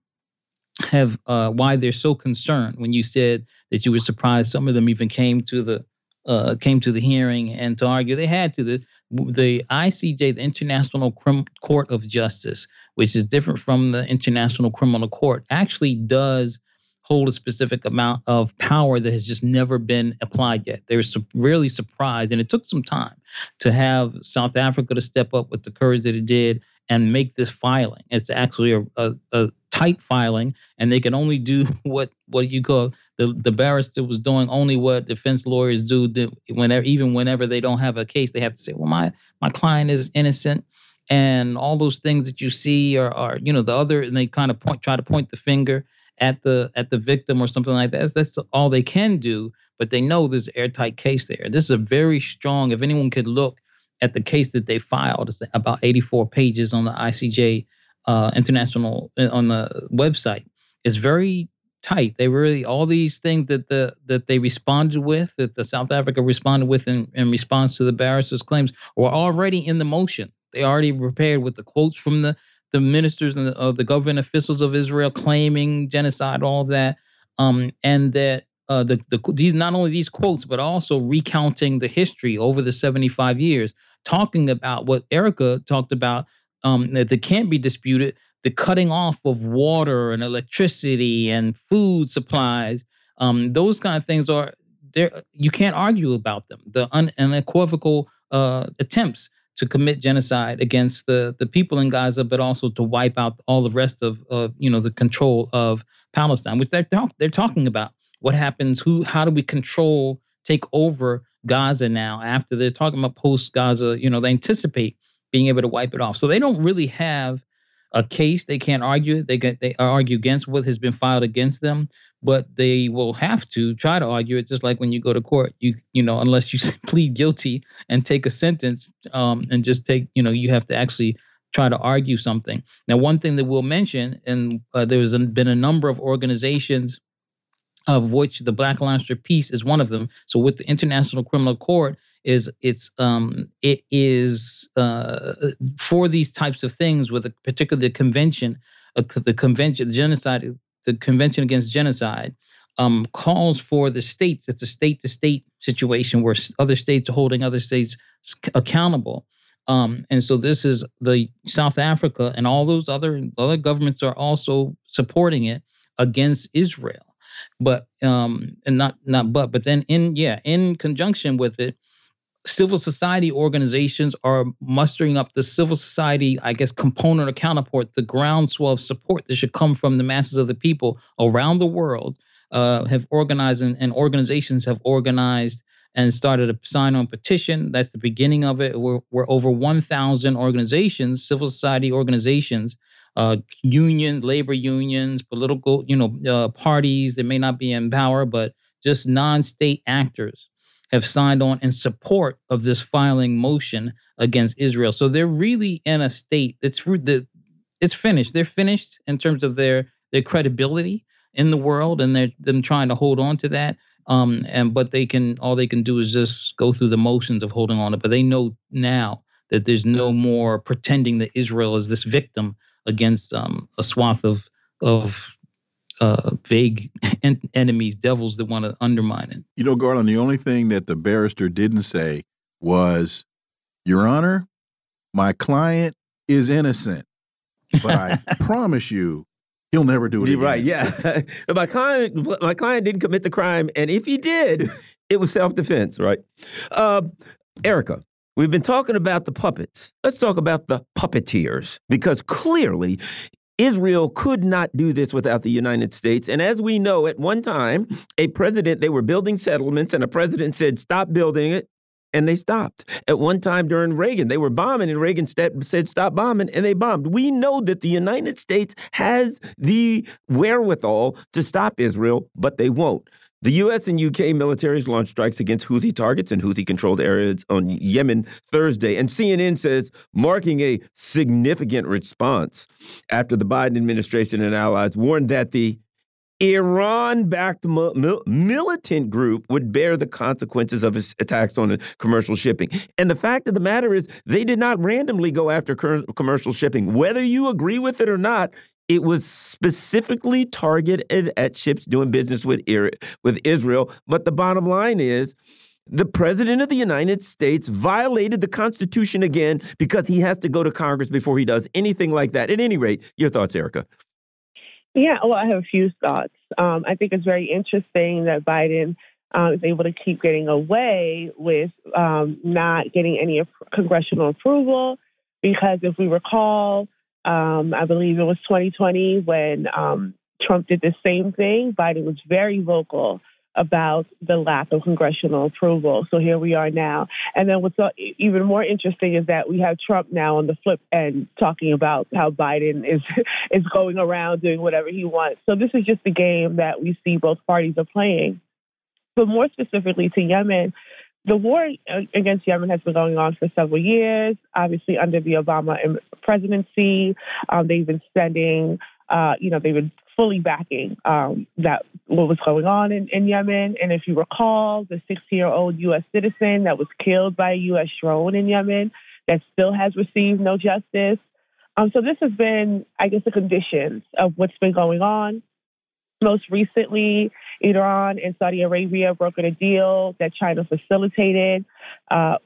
have, uh, why they're so concerned. When you said that you were surprised, some of them even came to the uh, came to the hearing and to argue. They had to. The the ICJ, the International Crim- Court of Justice, which is different from the International Criminal Court, actually does hold a specific amount of power that has just never been applied yet. They were su- really surprised, and it took some time to have South Africa to step up with the courage that it did and make this filing. It's actually a, a, a tight filing, and they can only do what what you call the the barrister was doing only what defense lawyers do. Whenever even whenever they don't have a case, they have to say, "Well, my my client is innocent." And all those things that you see are, are you know the other, and they kind of point try to point the finger at the at the victim or something like that. That's, that's all they can do. But they know there's an airtight case there. This is a very strong. If anyone could look at the case that they filed, it's about 84 pages on the ICJ uh, international uh, on the website. It's very tight. They really all these things that the that they responded with, that the South Africa responded with in, in response to the barrister's claims, were already in the motion They already prepared with the quotes from the the ministers and the, uh, the government officials of Israel claiming genocide, all that, um, and that uh, the, the these not only these quotes but also recounting the history over the 75 years, talking about what Erica talked about um, that, that can't be disputed, the cutting off of water and electricity and food supplies. Um, those kind of things are there. You can't argue about them. The un, unequivocal uh, attempts to commit genocide against the the people in Gaza, but also to wipe out all the rest of uh, you know the control of Palestine, which they're talk, they're talking about. What happens? Who? How do we control? Take over Gaza now after they're talking about post Gaza. You know they anticipate being able to wipe it off. So they don't really have a case. They can't argue. They get they argue against what has been filed against them, but they will have to try to argue it. Just like when you go to court, you you know unless you plead guilty and take a sentence, um, and just take you know you have to actually try to argue something. Now, one thing that we'll mention, and uh, there has been a number of organizations of which the Black Alliance for Peace is one of them. So with the International Criminal Court, is it's um it is uh for these types of things with a particular convention, uh, the convention, the genocide, the Convention Against Genocide. Um, calls for the states. It's a state-to-state situation where other states are holding other states accountable. Um, and so this is the South Africa and all those other other governments are also supporting it against Israel but um and not not but but then in yeah in conjunction with it civil society organizations are mustering up the civil society i guess component or counterpart the groundswell of support that should come from the masses of the people around the world uh, have organized and, and organizations have organized and started a sign on petition. That's the beginning of it. We're, we're over 1,000 organizations, civil society organizations, uh, union, labor unions, political, you know, uh, parties that may not be in power, but just non-state actors have signed on in support of this filing motion against Israel. So they're really in a state that's it's finished. They're finished in terms of their their credibility in the world, and they're them trying to hold on to that. Um, and but they can all they can do is just go through the motions of holding on to. It. But they know now that there's no more pretending that Israel is this victim against um, a swath of of uh, vague en- enemies, devils that want to undermine it. You know, Garland, the only thing that the barrister didn't say was, Your Honor, my client is innocent, but I promise you, he'll never do it again. Right? Yeah, my client, my client didn't commit the crime, and if he did, it was self defense. Right? Uh, Erica, We've been talking about the puppets. Let's talk about the puppeteers because clearly Israel could not do this without the United States. And as we know, at one time, a president, they were building settlements, and a president said, stop building it. And they stopped. At one time during Reagan, they were bombing, and Reagan said, stop bombing, and they bombed. We know that the United States has the wherewithal to stop Israel, but they won't. The U.S. and U.K. militaries launched strikes against Houthi targets in Houthi controlled areas on Yemen Thursday. And CNN says, marking a significant response after the Biden administration and allies warned that the Iran backed mil militant group would bear the consequences of its attacks on commercial shipping. And the fact of the matter is, they did not randomly go after commercial shipping. Whether you agree with it or not, it was specifically targeted at ships doing business with with Israel. But the bottom line is, the president of the United States violated the Constitution again because he has to go to Congress before he does anything like that. At any rate, your thoughts, Erica? Yeah, well, I have a few thoughts. Um, I think it's very interesting that Biden uh, is able to keep getting away with um, not getting any congressional approval because if we recall, um, I believe it was 2020 when um, Trump did the same thing. Biden was very vocal about the lack of congressional approval. So here we are now. And then what's even more interesting is that we have Trump now on the flip end talking about how Biden is is going around doing whatever he wants. So this is just the game that we see both parties are playing. But more specifically to Yemen, the war against Yemen has been going on for several years. Obviously, under the Obama presidency, um, they've been spending, uh, you know, they've been fully backing um, that what was going on in, in Yemen. And if you recall, the 60-year-old U.S. citizen that was killed by a U.S. drone in Yemen, that still has received no justice. Um, so this has been, I guess, the conditions of what's been going on. Most recently, Iran and Saudi Arabia brokered a deal that China facilitated uh,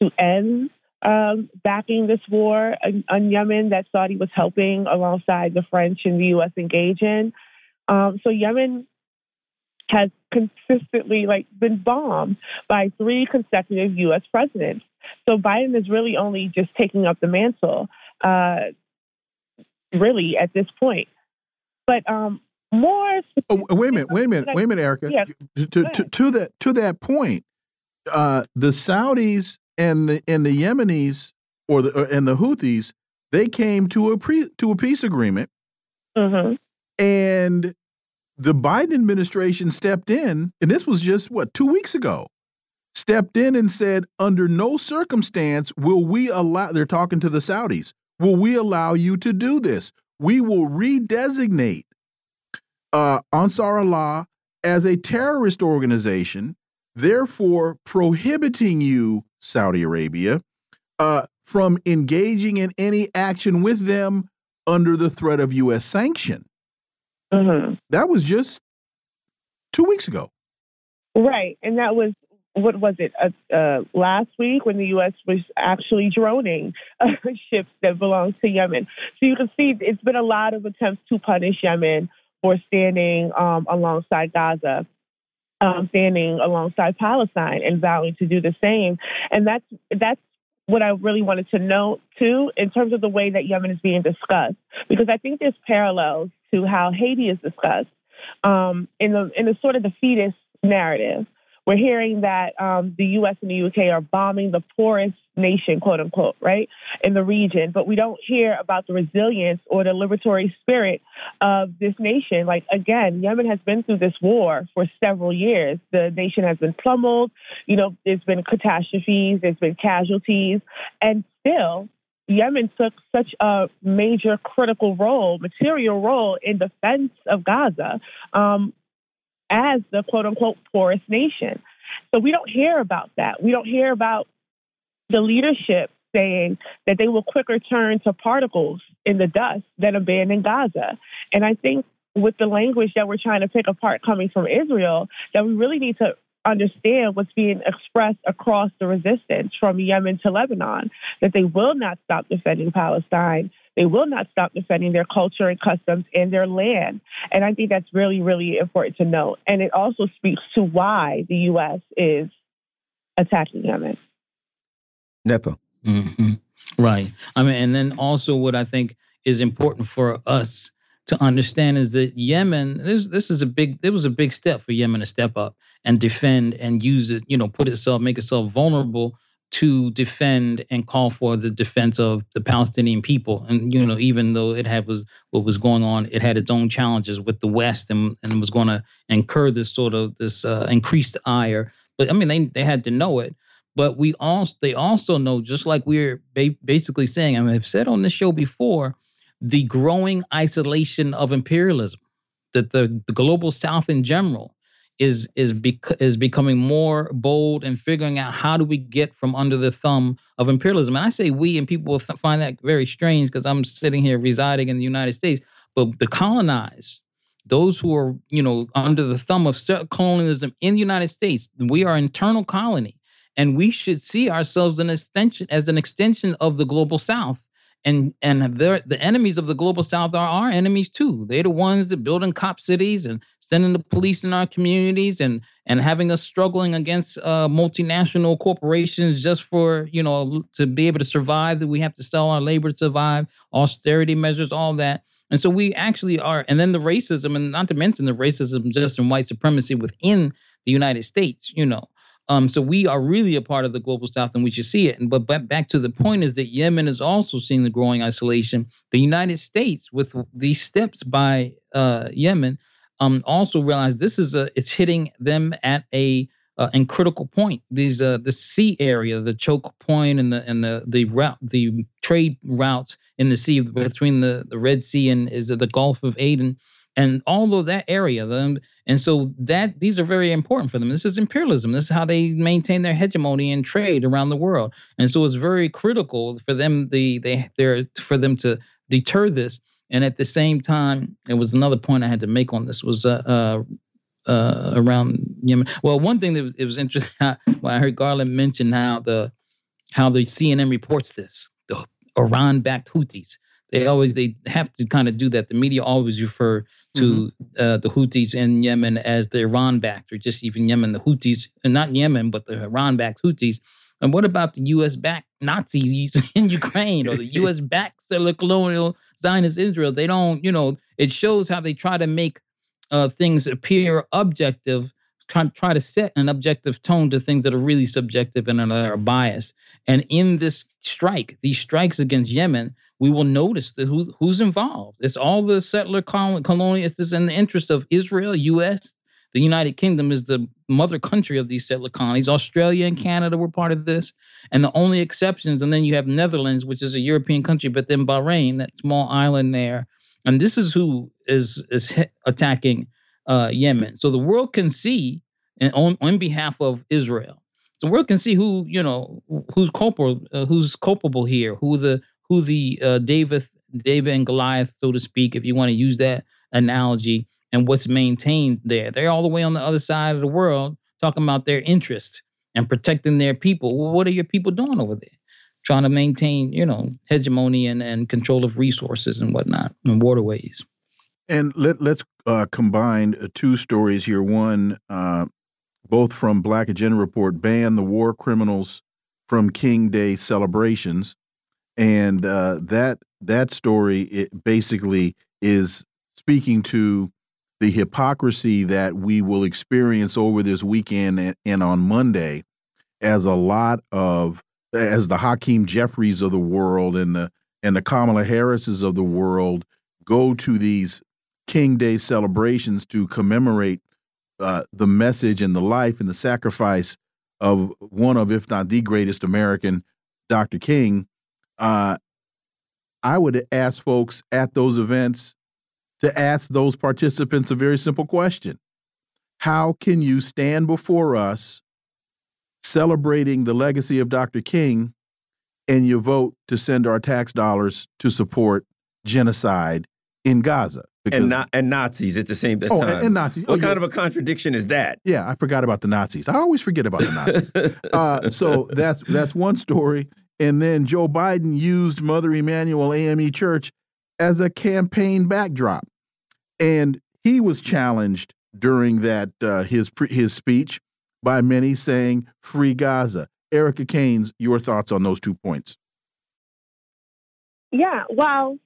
to end um, backing this war on, on, Yemen that Saudi was helping alongside the French and the U.S. engage in. Um, so Yemen has consistently like been bombed by three consecutive U.S. presidents. So Biden is really only just taking up the mantle, uh, really at this point. But um, more. Oh, wait a minute! Wait a minute! Wait a minute, Erica. Yeah, to, to, to that to that point, uh, the Saudis and the and the Yemenis or the and the Houthis they came to a pre to a peace agreement, mm -hmm. and the Biden administration stepped in, and this was just what two weeks ago, stepped in and said, under no circumstance will we allow. They're talking to the Saudis. Will we allow you to do this? We will redesignate uh, Ansar Allah as a terrorist organization, therefore prohibiting you, Saudi Arabia, uh, from engaging in any action with them under the threat of U.S. sanction. Mm -hmm. That was just two weeks ago. Right. And that was, what was it, uh, uh, last week when the U.S. was actually droning uh, ships that belong to Yemen. So you can see it's been a lot of attempts to punish Yemen for standing um, alongside Gaza. Um, standing alongside Palestine and vowing to do the same, and that's that's what I really wanted to note too, in terms of the way that Yemen is being discussed, because I think there's parallels to how Haiti is discussed um, in the in the sort of defeatist narrative. We're hearing that um, the U.S. and the UK are bombing the poorest nation, quote unquote, right, in the region, but we don't hear about the resilience or the liberatory spirit of this nation. Like, again, Yemen has been through this war for several years. The nation has been pummeled, you know, there's been catastrophes, there's been casualties, and still, Yemen took such a major critical role, material role in defense of Gaza um, as the quote unquote poorest nation. So we don't hear about that. We don't hear about the leadership saying that they will quicker turn to particles in the dust than abandon Gaza. And I think with the language that we're trying to pick apart coming from Israel, that we really need to understand what's being expressed across the resistance from Yemen to Lebanon, that they will not stop defending Palestine. They will not stop defending their culture and customs and their land. And I think that's really, really important to note. And it also speaks to why the U.S. is attacking Yemen. Netfa. Mm -hmm. Right. I mean, and then also what I think is important for us to understand is that Yemen, this this is a big, it was a big step for Yemen to step up and defend and use it, you know, put itself, make itself vulnerable to defend and call for the defense of the Palestinian people. And you know, even though it had was what was going on, it had its own challenges with the West and and was going to incur this sort of this uh, increased ire. But I mean, they they had to know it. But we also they also know, just like we're ba- basically saying, I mean, I've said on this show before, the growing isolation of imperialism, that the, the global South in general is is bec- is becoming more bold and figuring out how do we get from under the thumb of imperialism. And I say we, and people will th- find that very strange because I'm sitting here residing in the United States. But the colonized, those who are you know under the thumb of colonialism in the United States, we are internal colony, and we should see ourselves an extension as an extension of the global South. And and the enemies of the global south are our enemies too. They're the ones that building cop cities and sending the police in our communities and and having us struggling against uh, multinational corporations just for you know to be able to survive that we have to sell our labor to survive austerity measures all that. And so we actually are and then the racism and not to mention the racism just in white supremacy within the united states you know um, so we are really a part of the global south and we should see it. And but, but back to the point is that Yemen is also seeing the growing isolation. The United States, with these steps by uh, Yemen, um, also realized this is a it's hitting them at a uh, and critical point. These uh, the sea area, the choke point, and the and the the route, the trade routes in the sea between the the Red Sea and is the Gulf of Aden and all of that area. The, and so that these are very important for them. This is imperialism. This is how they maintain their hegemony and trade around the world. And so it's very critical for them the they they're for them to deter this. And at the same time, it was another point I had to make on this was uh, uh, uh, around Yemen. Well, one thing that was, it was interesting when I heard Garland mention how the how the CNN reports this, the Iran-backed Houthis. They always they have to kind of do that. The media always refer to mm-hmm. uh, the Houthis in Yemen as the Iran-backed, or just even Yemen, the Houthis, and not Yemen, but the Iran-backed Houthis. And what about the U.S.-backed Nazis in Ukraine or the U.S.-backed colonial Zionist Israel? They don't, you know, it shows how they try to make uh, things appear objective, try, try to set an objective tone to things that are really subjective and are biased. And in this strike, these strikes against Yemen, we will notice who, who's involved. It's all the settler colonialists. It's in the interest of Israel, U.S., the United Kingdom is the mother country of these settler colonies. Australia and Canada were part of this. And the only exceptions, and then you have Netherlands, which is a European country, but then Bahrain, that small island there, and this is who is is attacking uh, Yemen. So the world can see, and on on behalf of Israel, the world can see who you know who's culpable, uh, who's culpable here, who the who the uh, David David and Goliath, so to speak, if you want to use that analogy, and what's maintained there. They're all the way on the other side of the world talking about their interest and protecting their people. Well, what are your people doing over there? trying to maintain, you know, hegemony and, and control of resources and whatnot and waterways. And let, let's uh, combine uh, two stories here. One, uh, both from Black Agenda Report, ban the war criminals from King Day celebrations, and uh, that that story it basically is speaking to the hypocrisy that we will experience over this weekend and, and on Monday, as a lot of as the Hakeem Jeffries of the world and the and the Kamala Harrises of the world go to these King Day celebrations to commemorate uh, the message and the life and the sacrifice of one of, if not the greatest American, Dr. King. Uh, I would ask folks at those events to ask those participants a very simple question How can you stand before us celebrating the legacy of Dr. King and you vote to send our tax dollars to support genocide in Gaza. and not and Nazis at the same time. Oh, and, and Nazis. What oh, kind yeah. of a contradiction is that? Yeah, I forgot about the Nazis. I always forget about the Nazis. uh, so that's that's one story. And then Joe Biden used Mother Emanuel AME Church as a campaign backdrop, and he was challenged during that uh, his his speech by many saying free Gaza. Erica Caines, your thoughts on those two points? Yeah, well,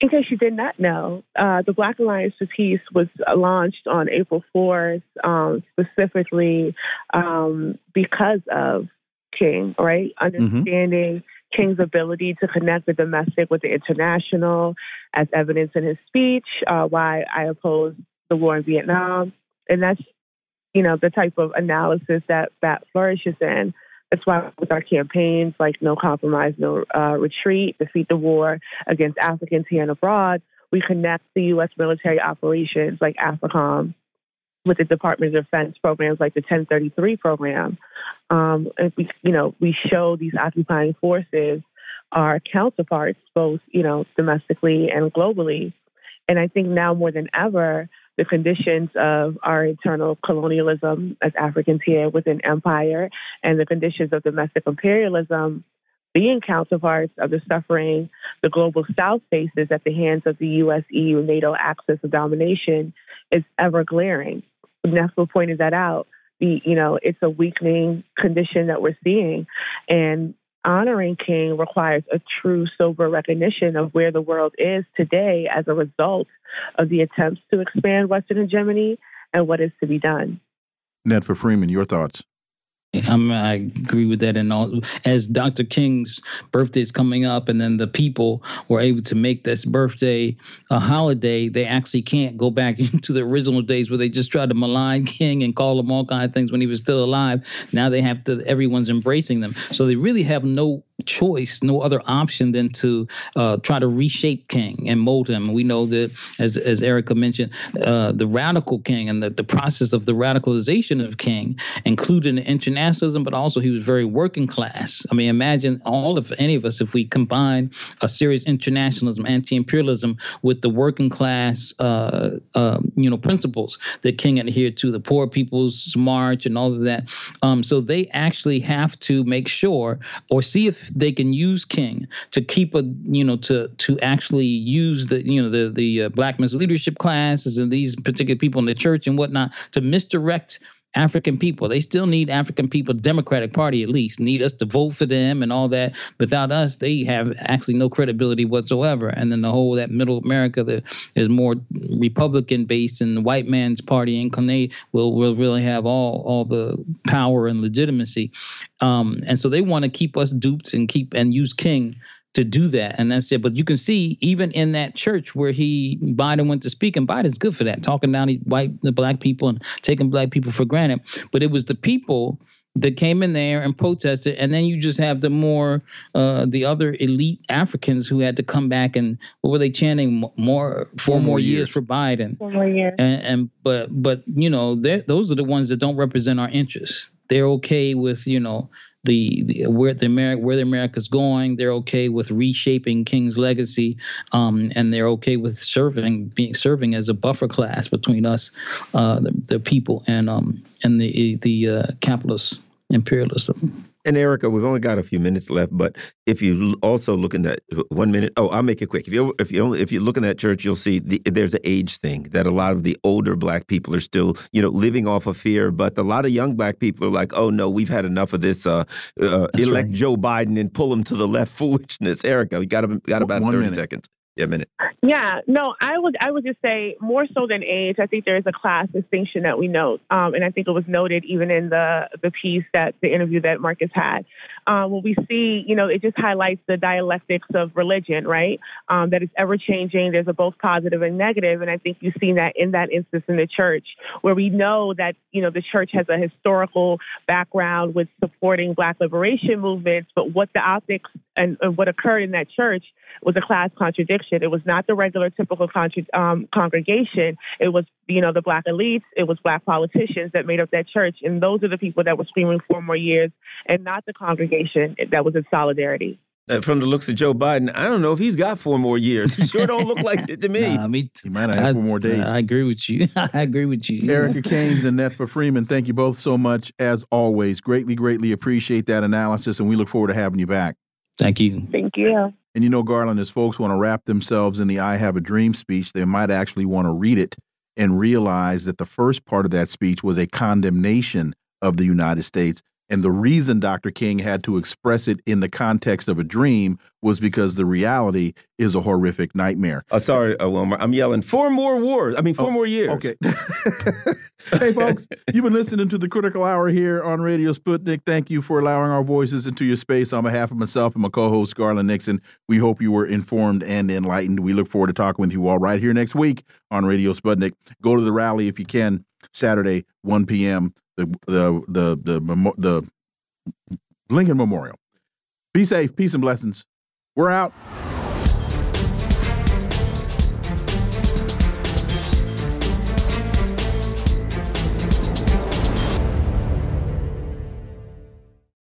in case you did not know, uh, the Black Alliance for Peace was launched on April 4th, um, specifically um, because of King, right? Understanding mm-hmm. King's ability to connect the domestic with the international, as evidence in his speech, uh, why I oppose the war in Vietnam. And that's you know, the type of analysis that that flourishes in. That's why with our campaigns like No Compromise, No uh, Retreat, Defeat the War against Africans here and abroad, we connect the U.S. military operations like AFRICOM with the Department of Defense programs like the 1033 program. Um, and we, you know, we show these occupying forces our counterparts, both, you know, domestically and globally. And I think now more than ever, the conditions of our internal colonialism as Africans here within empire and the conditions of domestic imperialism being counterparts of the suffering the global south faces at the hands of the US, EU, NATO axis of domination is ever glaring. Netfa pointed that out. The, you know, it's a weakening condition that we're seeing. And honoring King requires a true, sober recognition of where the world is today as a result of the attempts to expand Western hegemony and what is to be done. Netfa Freeman, your thoughts? I'm, I agree with that. And all, as Dr. King's birthday is coming up, and then the people were able to make this birthday a holiday, they actually can't go back into the original days where they just tried to malign King and call him all kind of things when he was still alive. Now they have to, everyone's embracing them. So they really have no choice, no other option than to uh, try to reshape King and mold him. We know that, as as Erica mentioned, uh, the radical King and the, the process of the radicalization of King included internationalism, but also he was very working class. I mean, imagine all of any of us if we combine a serious internationalism, anti-imperialism, with the working class, uh, uh, you know, principles that King adhered to, the Poor People's March and all of that. Um, so they actually have to make sure or see if they can use King to keep a you know to to actually use the you know the the uh, black men's leadership classes and these particular people in the church and whatnot to misdirect African people. They still need African people, Democratic Party at least, need us to vote for them and all that. Without us, they have actually no credibility whatsoever. And then the whole that middle America that is more Republican based and the white man's party incarnate will will really have all all the power and legitimacy. Um, and so they want to keep us duped and keep and use King to do that. And that's it. But you can see even in that church where he Biden went to speak, and Biden's good for that, talking down white the black people and taking black people for granted. But it was the people that came in there and protested, and then you just have the more uh, the other elite Africans who had to come back and what were they chanting more four, four more years. years. for Biden. Four more years. And, and but but you know those are the ones that don't represent our interests. They're okay with you know the, the where the America where the America's going. They're okay with reshaping King's legacy, um, and they're okay with serving being serving as a buffer class between us, uh, the, the people, and um and the the uh, capitalist imperialism. And Erica, we've only got a few minutes left, but if you also look in that one minute, oh, I'll make it quick. If you if you if you look in that church, you'll see the, there's an age thing that a lot of the older black people are still, you know, living off of fear. But a lot of young black people are like, oh no, we've had enough of this. Uh, uh, elect right. Joe Biden and pull him to the left foolishness. Erica, we got got about one thirty minute. seconds. Yeah, minute. Yeah, no, I would I would just say more so than age. I think there is a class distinction that we note, um, and I think it was noted even in the the piece that the interview that Marcus had. When we see, you know, it just highlights the dialectics of religion, right? Um, that it's ever changing. There's a both positive and negative, and I think you've seen that in that instance in the church, where we know that you know the church has a historical background with supporting Black liberation movements, but what the optics and, and what occurred in that church was a class contradiction. It was not the regular typical contra- um, congregation. It was, you know, the black elites. It was black politicians that made up that church. And those are the people that were screaming for more years and not the congregation that was in solidarity. Uh, from the looks of Joe Biden, I don't know if he's got four more years. He sure don't look like it to me. Nah, me he might have four more days. I agree with you. I agree with you. Erica Caines and Netfa Freeman, thank you both so much as always. Greatly, greatly appreciate that analysis, and we look forward to having you back. Thank you. Thank you. And you know, Garland, as folks want to wrap themselves in the I Have a Dream speech, they might actually want to read it and realize that the first part of that speech was a condemnation of the United States and the reason Dr. King had to express it in the context of a dream was because the reality is a horrific nightmare. Oh, sorry, uh, Wilmer. I'm yelling four more wars. I mean, four oh, more years. Okay. hey, folks, you've been listening to the Critical Hour here on Radio Sputnik. Thank you for allowing our voices into your space. On behalf of myself and my co-host Garland Nixon, we hope you were informed and enlightened. We look forward to talking with you all right here next week on Radio Sputnik. Go to the rally if you can. Saturday, 1 p.m the the the the, the Lincoln Memorial. Be safe, peace and blessings. We're out.